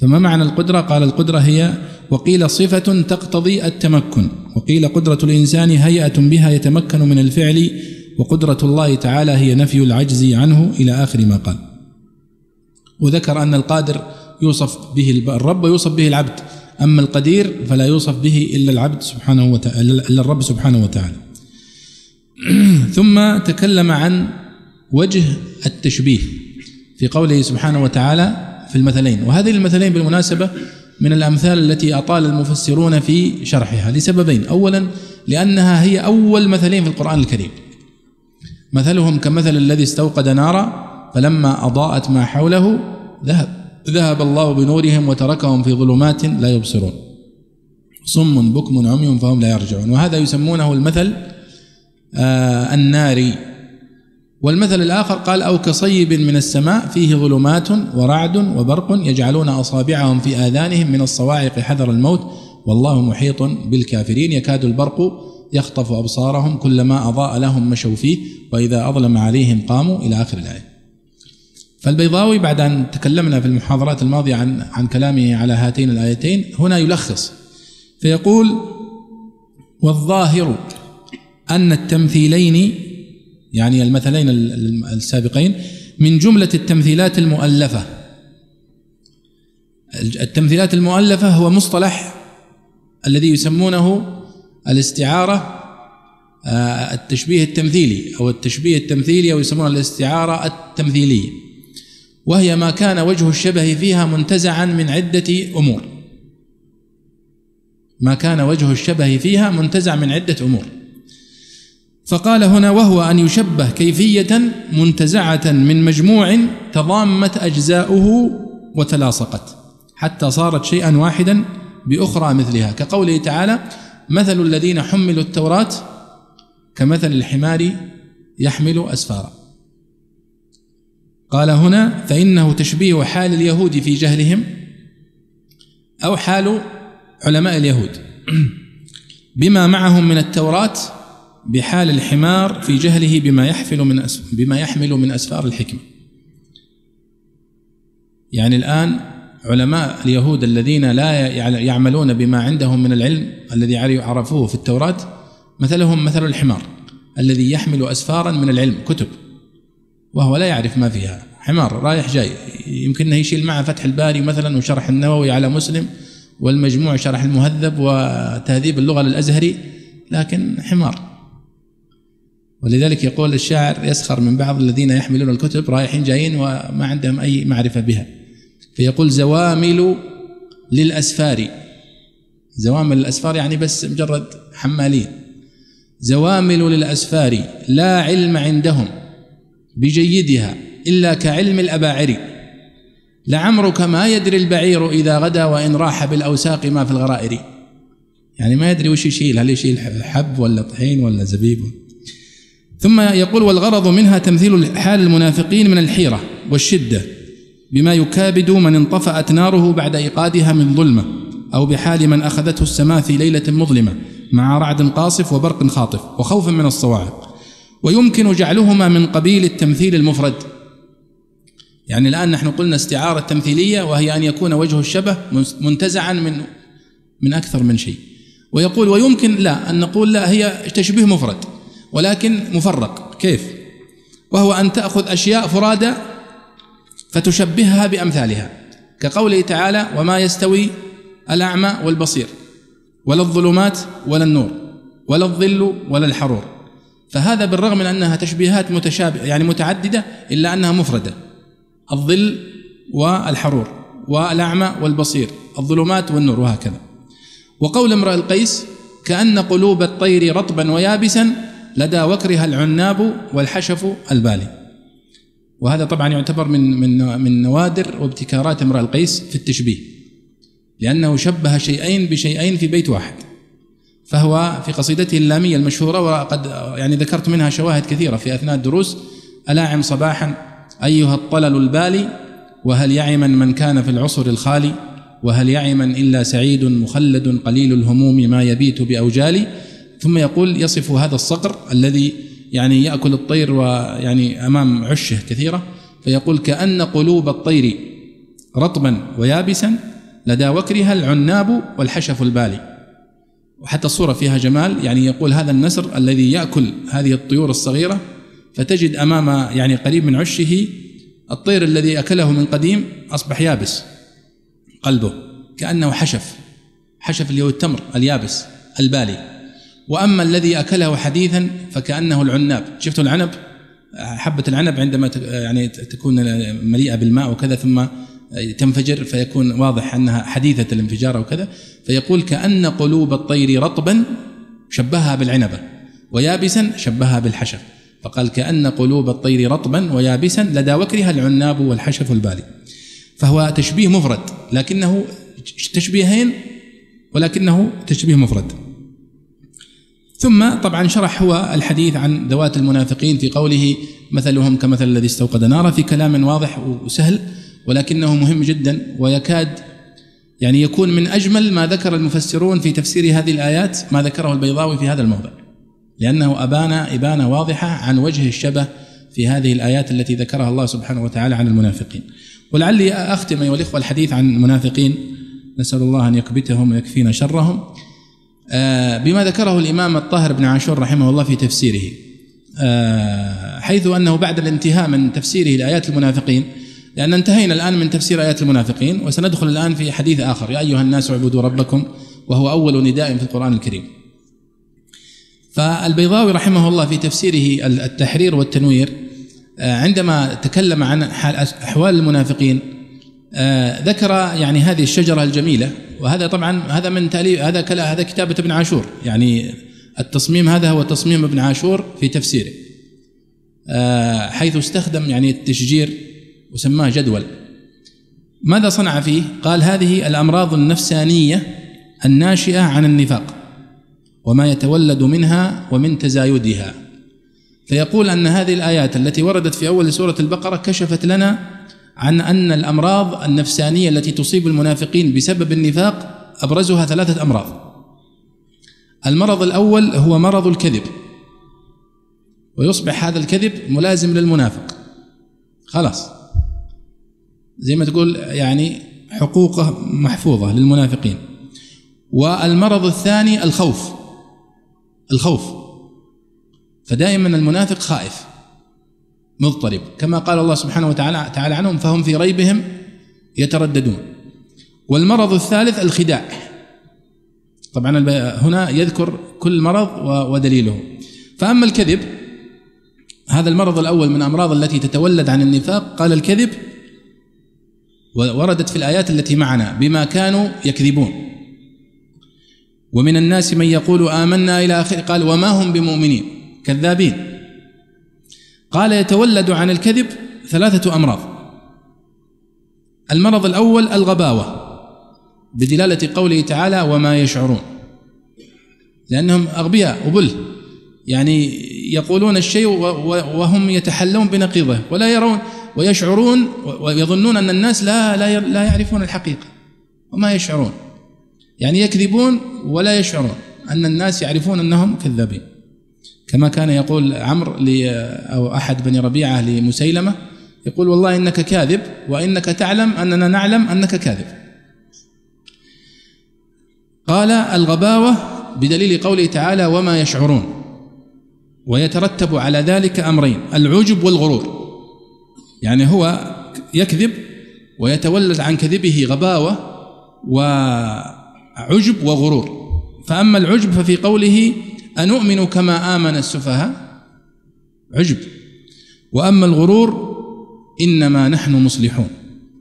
Speaker 2: فما معنى القدرة؟ قال القدرة هي وقيل صفة تقتضي التمكن. وقيل قدرة الإنسان هيئة بها يتمكن من الفعل وقدرة الله تعالى هي نفي العجز عنه إلى آخر ما قال. وذكر أن القادر يوصف به الرب ويوصف به العبد. أما القدير فلا يوصف به إلا العبد سبحانه وتعالى إلا الرب سبحانه وتعالى. <clears throat> ثم تكلم عن وجه التشبيه. في قوله سبحانه وتعالى في المثلين. وهذه المثلين بالمناسبة من الأمثال التي أطال المفسرون في شرحها لسببين. أولا لأنها هي أول مثلين في القرآن الكريم. مثلهم كمثل الذي استوقد نارا فلما أضاءت ما حوله ذهب. ذهب الله بنورهم وتركهم في ظلمات لا يبصرون. صم بكم عمي فهم لا يرجعون. وهذا يسمونه المثل آه الناري. والمثل الآخر قال أو كصيب من السماء فيه ظلمات ورعد وبرق يجعلون أصابعهم في آذانهم من الصواعق حذر الموت والله محيط بالكافرين. يكاد البرق يخطف أبصارهم كلما أضاء لهم مشوا فيه وإذا أظلم عليهم قاموا إلى آخر الآية. فالبيضاوي بعد أن تكلمنا في المحاضرات الماضية عن عن كلامه على هاتين الآيتين هنا يلخص فيقول والظاهر أن التمثيلين يعني المثلين السابقين من جملة التمثيلات المؤلفة. التمثيلات المؤلفة هو مصطلح الذي يسمونه الاستعارة آه، التشبيه التمثيلي أو التشبيه التمثيلي أو يسمونه الاستعارة التمثيلية. وهي ما كان وجه الشبه فيها منتزعا من عدة أمور. ما كان وجه الشبه فيها منتزع من عدة أمور. فقال هنا وهو أن يشبه كيفية منتزعة من مجموع تضامت أجزاؤه وتلاصقت حتى صارت شيئا واحدا بأخرى مثلها. كقوله تعالى مثل الذين حملوا التوراة كمثل الحمار يحمل أسفارا قال هنا فإنه تشبيه حال اليهود في جهلهم أو حال علماء اليهود بما معهم من التوراة بحال الحمار في جهله بما يحفل من بما يحمل من أسفار الحكمة. يعني الآن علماء اليهود الذين لا يعملون بما عندهم من العلم الذي عرفوه في التوراة مثلهم مثل الحمار الذي يحمل أسفارا من العلم كتب وهو لا يعرف ما فيها. حمار رايح جاي يمكن انه يشيل معه فتح الباري مثلا وشرح النووي على مسلم والمجموع شرح المهذب وتهذيب اللغة للأزهري لكن حمار ولذلك يقول الشاعر يسخر من بعض الذين يحملون الكتب رايحين جايين وما عندهم أي معرفة بها. فيقول زوامل للأسفار. زوامل الاسفار يعني بس مجرد حمالين. زوامل للأسفار. لا علم عندهم بجيدها إلا كعلم الأباعر. لعمرك ما يدري البعير إذا غدا وإن راح بالأوساق ما في الغرائر. يعني ما يدري وش يشيل. هل يشيل حب ولا طحين ولا زبيب؟ ثم يقول والغرض منها تمثيل حال المنافقين من الحيرة والشدة بما يكابد من انطفأت ناره بعد إيقادها من ظلمة أو بحال من أخذته السماء في ليلة مظلمة مع رعد قاصف وبرق خاطف وخوف من الصواعق. ويمكن جعلهما من قبيل التمثيل المفرد. يعني الآن نحن قلنا استعارة تمثيلية وهي أن يكون وجه الشبه منتزعا من من أكثر من شيء. ويقول ويمكن لا أن نقول لا هي تشبيه مفرد. ولكن مفرق. كيف؟ وهو أن تأخذ أشياء فرادى فتشبهها بأمثالها. كقوله تعالى وما يستوي الأعمى والبصير ولا الظلمات ولا النور ولا الظل ولا الحرور. فهذا بالرغم من أنها تشبيهات متشابهة يعني متعددة إلا أنها مفردة. الظل والحرور والأعمى والبصير الظلمات والنور وهكذا. وقول امرأ القيس كأن قلوب الطير رطبا ويابسا لدى وكرها العناب والحشف البالي. وهذا طبعا يعتبر من من من نوادر وابتكارات امرأ القيس في التشبيه لأنه شبه شيئين بشيئين في بيت واحد. فهو في قصيدته اللامية المشهورة وقد يعني ذكرت منها شواهد كثيرة في أثناء الدروس. ألاعم صباحا أيها الطلل البالي وهل يعما من كان في العصر الخالي؟ وهل يعما إلا سعيد مخلد قليل الهموم ما يبيت بأوجالي؟ ثم يقول يصف هذا الصقر الذي يعني يأكل الطير ويعني أمام عشه كثيرة فيقول كأن قلوب الطير رطبا ويابسا لدى وكرها العناب والحشف البالي. وحتى الصورة فيها جمال يعني يقول هذا النسر الذي يأكل هذه الطيور الصغيرة فتجد أمام يعني قريب من عشه الطير الذي أكله من قديم أصبح يابس قلبه كأنه حشف حشف اللي هو التمر اليابس البالي. وأما الذي أكله حديثا فكأنه العناب. شفتوا العنب؟ حبة العنب عندما يعني تكون مليئة بالماء وكذا ثم تنفجر فيكون واضح أنها حديثة الانفجار أو كذا فيقول كأن قلوب الطير رطبا شبهها بالعنبة ويابسا شبهها بالحشف فقال كأن قلوب الطير رطبا ويابسا لدى وكرها العناب والحشف البالي. فهو تشبيه مفرد لكنه تشبيهين ولكنه تشبيه مفرد. ثم طبعا شرح هو الحديث عن ذوات المنافقين في قوله مثلهم كمثل الذي استوقد نارا في كلام واضح وسهل ولكنه مهم جدا ويكاد يعني يكون من أجمل ما ذكر المفسرون في تفسير هذه الآيات ما ذكره البيضاوي في هذا الموضع. لأنه أبان إبانة واضحة عن وجه الشبه في هذه الآيات التي ذكرها الله سبحانه وتعالى عن المنافقين. ولعلي أختم أيها الإخوة الحديث عن المنافقين. نسأل الله أن يكبتهم ويكفينا شرهم. بما ذكره الإمام الطاهر بن عاشور رحمه الله في تفسيره آه، حيث أنه بعد الانتهاء من تفسيره لآيات المنافقين لأن انتهينا الآن من تفسير آيات المنافقين وسندخل الآن في حديث آخر. يا أيها الناس اعبدوا ربكم وهو أول نداء في القرآن الكريم. فالبيضاوي رحمه الله في تفسيره التحرير والتنوير آه، عندما تكلم عن أحوال المنافقين آه، ذكر يعني هذه الشجرة الجميلة وهذا طبعا هذا من تأليف هذا هذا كتابة ابن عاشور. يعني التصميم هذا هو تصميم ابن عاشور في تفسيره. آه، حيث استخدم يعني التشجير وسماه جدول. ماذا صنع فيه؟ قال هذه الأمراض النفسانية الناشئة عن النفاق وما يتولد منها ومن تزايدها. فيقول أن هذه الآيات التي وردت في أول سورة البقرة كشفت لنا عن أن الأمراض النفسانية التي تصيب المنافقين بسبب النفاق أبرزها ثلاثة أمراض. المرض الأول هو مرض الكذب. ويصبح هذا الكذب ملازم للمنافق. خلاص. زي ما تقول يعني حقوقه محفوظة للمنافقين. والمرض الثاني الخوف. الخوف. فدائما المنافق خائف. مضطرب. كما قال الله سبحانه وتعالى تعالى عنهم فهم في ريبهم يترددون. والمرض الثالث الخداع. طبعا هنا يذكر كل مرض ودليله. فأما الكذب هذا المرض الأول من أمراض التي تتولد عن النفاق. قال الكذب وردت في الآيات التي معنا بما كانوا يكذبون. ومن الناس من يقول آمنا إلى اخره قال وما هم بمؤمنين كذابين. قال يتولد عن الكذب ثلاثة أمراض. المرض الأول الغباوة بدلالة قوله تعالى وما يشعرون لأنهم أغبياء وبل يعني يقولون الشيء وهم يتحلون بنقيضه ولا يرون ويشعرون ويظنون أن الناس لا لا لا يعرفون الحقيقة وما يشعرون يعني يكذبون ولا يشعرون أن الناس يعرفون أنهم كذابين. كما كان يقول عمرو أو أحد بني ربيعة لمسيلمة يقول والله إنك كاذب وإنك تعلم أننا نعلم أنك كاذب. قال الغباوة بدليل قوله تعالى وما يشعرون ويترتب على ذلك أمرين العجب والغرور. يعني هو يكذب ويتولد عن كذبه غباوة وعجب وغرور. فأما العجب ففي قوله أنؤمن كما آمن السفهاء؟ عجب. وأما الغرور إنما نحن مصلحون.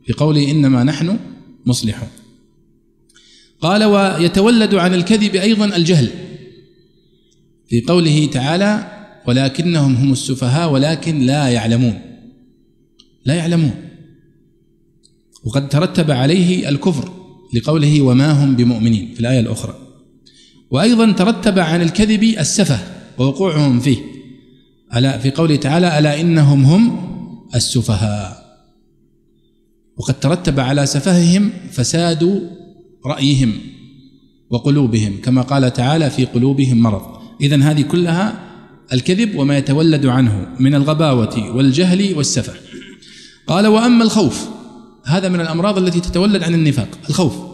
Speaker 2: في قوله إنما نحن مصلحون. قال ويتولد عن الكذب أيضا الجهل. في قوله تعالى ولكنهم هم السفهاء ولكن لا يعلمون. لا يعلمون. وقد ترتب عليه الكفر لقوله وما هم بمؤمنين. في الآية الأخرى. وأيضا ترتب عن الكذب السفه ووقوعهم فيه. ألا في قوله تعالى ألا إنهم هم السفهاء. وقد ترتب على سفههم فساد رأيهم وقلوبهم كما قال تعالى في قلوبهم مرض. إذا هذه كلها الكذب وما يتولد عنه من الغباوة والجهل والسفه. قال وأما الخوف هذا من الأمراض التي تتولد عن النفاق الخوف.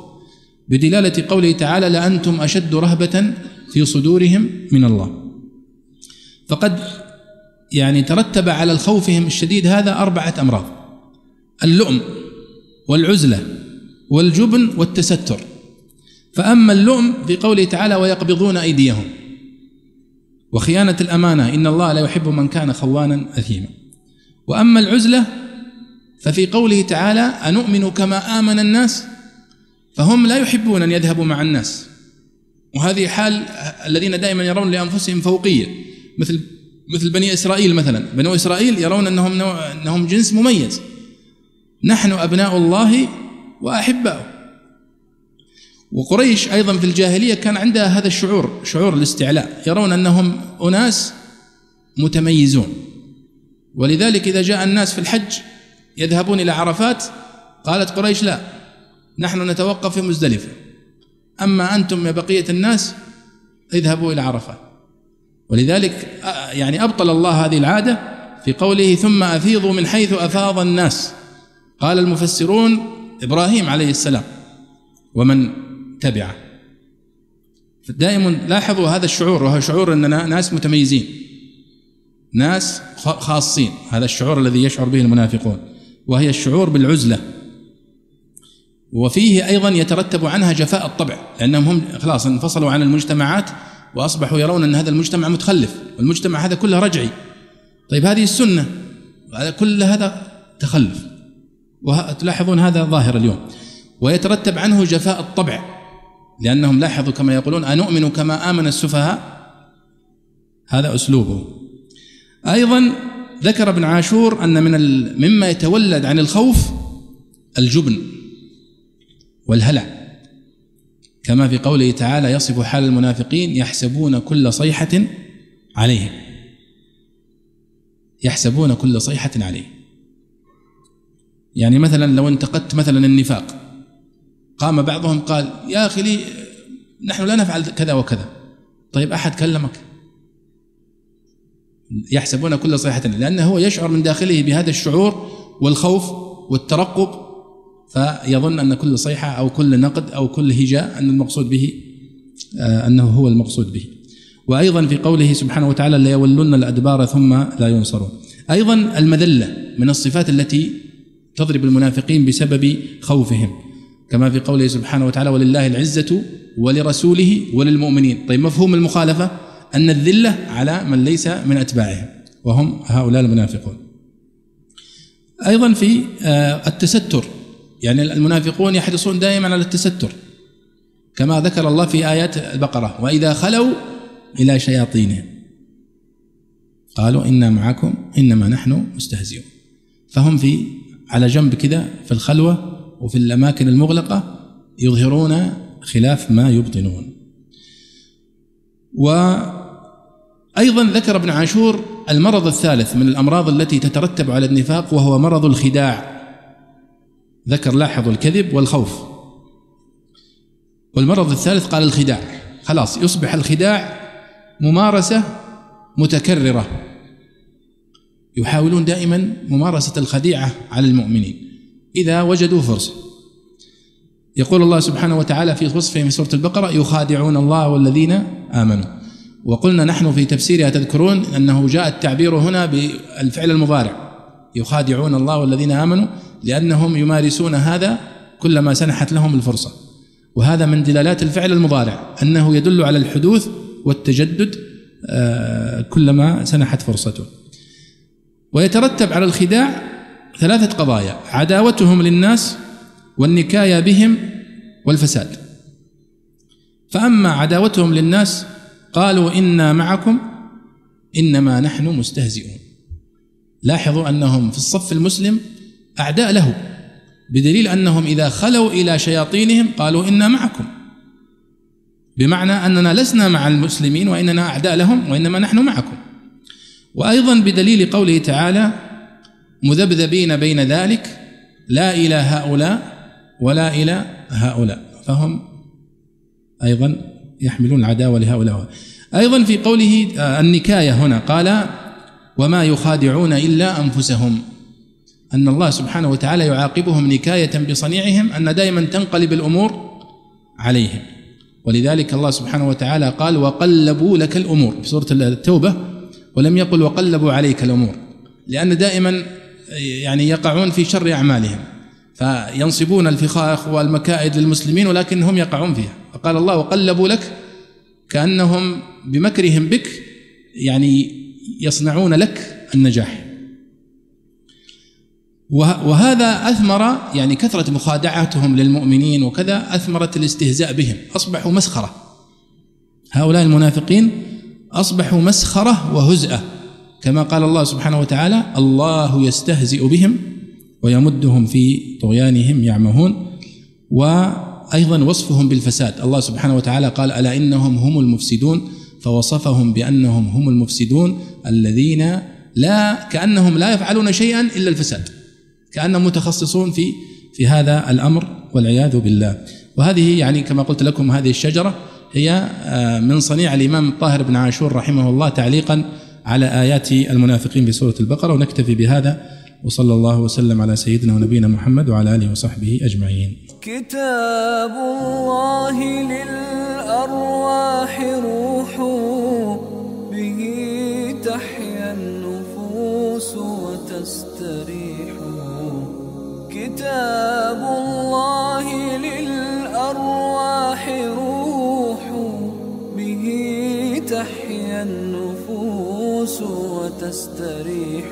Speaker 2: بدلالة قوله تعالى لأنتم أشد رهبة في صدورهم من الله. فقد يعني ترتب على خوفهم الشديد هذا أربعة أمراض اللؤم والعزلة والجبن والتستر. فأما اللؤم في قوله تعالى ويقبضون أيديهم. وخيانة الأمانة إن الله لا يحب من كان خوانا أثيما. وأما العزلة ففي قوله تعالى أنؤمن كما آمن الناس فهم لا يحبون أن يذهبوا مع الناس. وهذه حال الذين دائما يرون لأنفسهم فوقية. مثل مثل بني إسرائيل مثلا. بنو إسرائيل يرون أنهم, أنهم جنس مميز. نحن أبناء الله وأحباؤه. وقريش أيضا في الجاهلية كان عندها هذا الشعور شعور الاستعلاء. يرون أنهم أناس متميزون. ولذلك إذا جاء الناس في الحج يذهبون إلى عرفات قالت قريش لا. نحن نتوقف في مزدلفة أما أنتم يا بقية الناس اذهبوا إلى عرفات ولذلك يعني أبطل الله هذه العادة في قوله ثم أفيضوا من حيث أفاض الناس قال المفسرون إبراهيم عليه السلام ومن تبعه دائما لاحظوا هذا الشعور وهو شعور أننا ناس متميزين ناس خاصين. هذا الشعور الذي يشعر به المنافقون وهي الشعور بالعزلة. وفيه أيضا يترتب عنها جفاء الطبع لأنهم هم خلاص انفصلوا عن المجتمعات وأصبحوا يرون أن هذا المجتمع متخلف والمجتمع هذا كله رجعي. طيب هذه السنة كل هذا تخلف. وتلاحظون هذا ظاهر اليوم. ويترتب عنه جفاء الطبع لأنهم لاحظوا كما يقولون أنؤمن كما آمن السفهاء؟ هذا أسلوبه أيضا ذكر ابن عاشور أن من مما يتولد عن الخوف الجبن. والهلع. كما في قوله تعالى يصف حال المنافقين يحسبون كل صيحة عليهم. يحسبون كل صيحة عليهم. يعني مثلا لو انتقدت مثلا النفاق قام بعضهم قال يا أخي لي نحن لا نفعل كذا وكذا. طيب أحد كلمك؟ يحسبون كل صيحة لأنه هو يشعر من داخله بهذا الشعور والخوف والترقب فيظن أن كل صيحة أو كل نقد أو كل هجاء أن المقصود به آه، أنه هو المقصود به. وأيضا في قوله سبحانه وتعالى ليولن الأدبار ثم لا ينصرون. أيضا المذلة من الصفات التي تضرب المنافقين بسبب خوفهم. كما في قوله سبحانه وتعالى ولله العزة ولرسوله وللمؤمنين. طيب مفهوم المخالفة؟ أن الذلة على من ليس من أتباعهم وهم هؤلاء المنافقون. أيضا في آه، التستر يعني المنافقون يحرصون دائما على التستر كما ذكر الله في آيات البقرة وإذا خلوا إلى شياطينهم. قالوا إنا معكم إنما نحن مستهزئون. فهم في على جنب كذا في الخلوة وفي الأماكن المغلقة يظهرون خلاف ما يبطنون. وأيضا ذكر ابن عاشور المرض الثالث من الأمراض التي تترتب على النفاق وهو مرض الخداع. ذكر لاحظوا الكذب والخوف. والمرض الثالث قال الخداع. خلاص يصبح الخداع ممارسة متكررة. يحاولون دائما ممارسة الخديعة على المؤمنين. إذا وجدوا فرصة. يقول الله سبحانه وتعالى في وصفه في سورة البقرة يخادعون الله والذين آمنوا. وقلنا نحن في تفسيرها تذكرون أنه جاء التعبير هنا بالفعل المضارع. يخادعون الله والذين آمنوا. لأنهم يمارسون هذا كلما سنحت لهم الفرصة. وهذا من دلالات الفعل المضارع أنه يدل على الحدوث والتجدد آه، كلما سنحت فرصته. ويترتب على الخداع ثلاثة قضايا عداوتهم للناس والنكاية بهم والفساد. فأما عداوتهم للناس قالوا إنا معكم إنما نحن مستهزئون. لاحظوا أنهم في الصف المسلم أعداء له بدليل أنهم إذا خلوا إلى شياطينهم قالوا إنا معكم. بمعنى أننا لسنا مع المسلمين وإننا أعداء لهم وإنما نحن معكم. وأيضا بدليل قوله تعالى مذبذبين بين ذلك لا إلى هؤلاء ولا إلى هؤلاء. فهم أيضا يحملون العداوة لهؤلاء. أيضا في قوله آه، النكاية هنا قال وما يخادعون إلا أنفسهم. أن الله سبحانه وتعالى يعاقبهم نكاية بصنيعهم أن دائما تنقلب الأمور عليهم. ولذلك الله سبحانه وتعالى قال وقلبوا لك الأمور في سورة التوبة ولم يقل وقلبوا عليك الأمور لأن دائما يعني يقعون في شر أعمالهم. فينصبون الفخاخ والمكائد للمسلمين ولكن هم يقعون فيها. فقال الله وقلبوا لك كأنهم بمكرهم بك يعني يصنعون لك النجاح. وهذا أثمر يعني كثرة مخادعتهم للمؤمنين وكذا أثمرت الاستهزاء بهم أصبحوا مسخرة. هؤلاء المنافقين أصبحوا مسخرة وهزءة. كما قال الله سبحانه وتعالى الله يستهزئ بهم ويمدهم في طغيانهم يعمهون. وأيضا وصفهم بالفساد. الله سبحانه وتعالى قال ألا إنهم هم المفسدون؟ فوصفهم بأنهم هم المفسدون الذين لا كأنهم لا يفعلون شيئا إلا الفساد. كانهم متخصصون في في هذا الأمر والعياذ بالله وهذه يعني كما قلت لكم هذه الشجرة هي آه، من صنيع الإمام الطاهر بن عاشور رحمه الله تعليقا على آيات المنافقين في سورة البقرة ونكتفي بهذا وصلى الله وسلم على سيدنا ونبينا محمد وعلى آله وصحبه أجمعين.
Speaker 1: كتاب الله للأرواح روح كتاب الله للأرواح روح به تحيا النفوس وتستريح.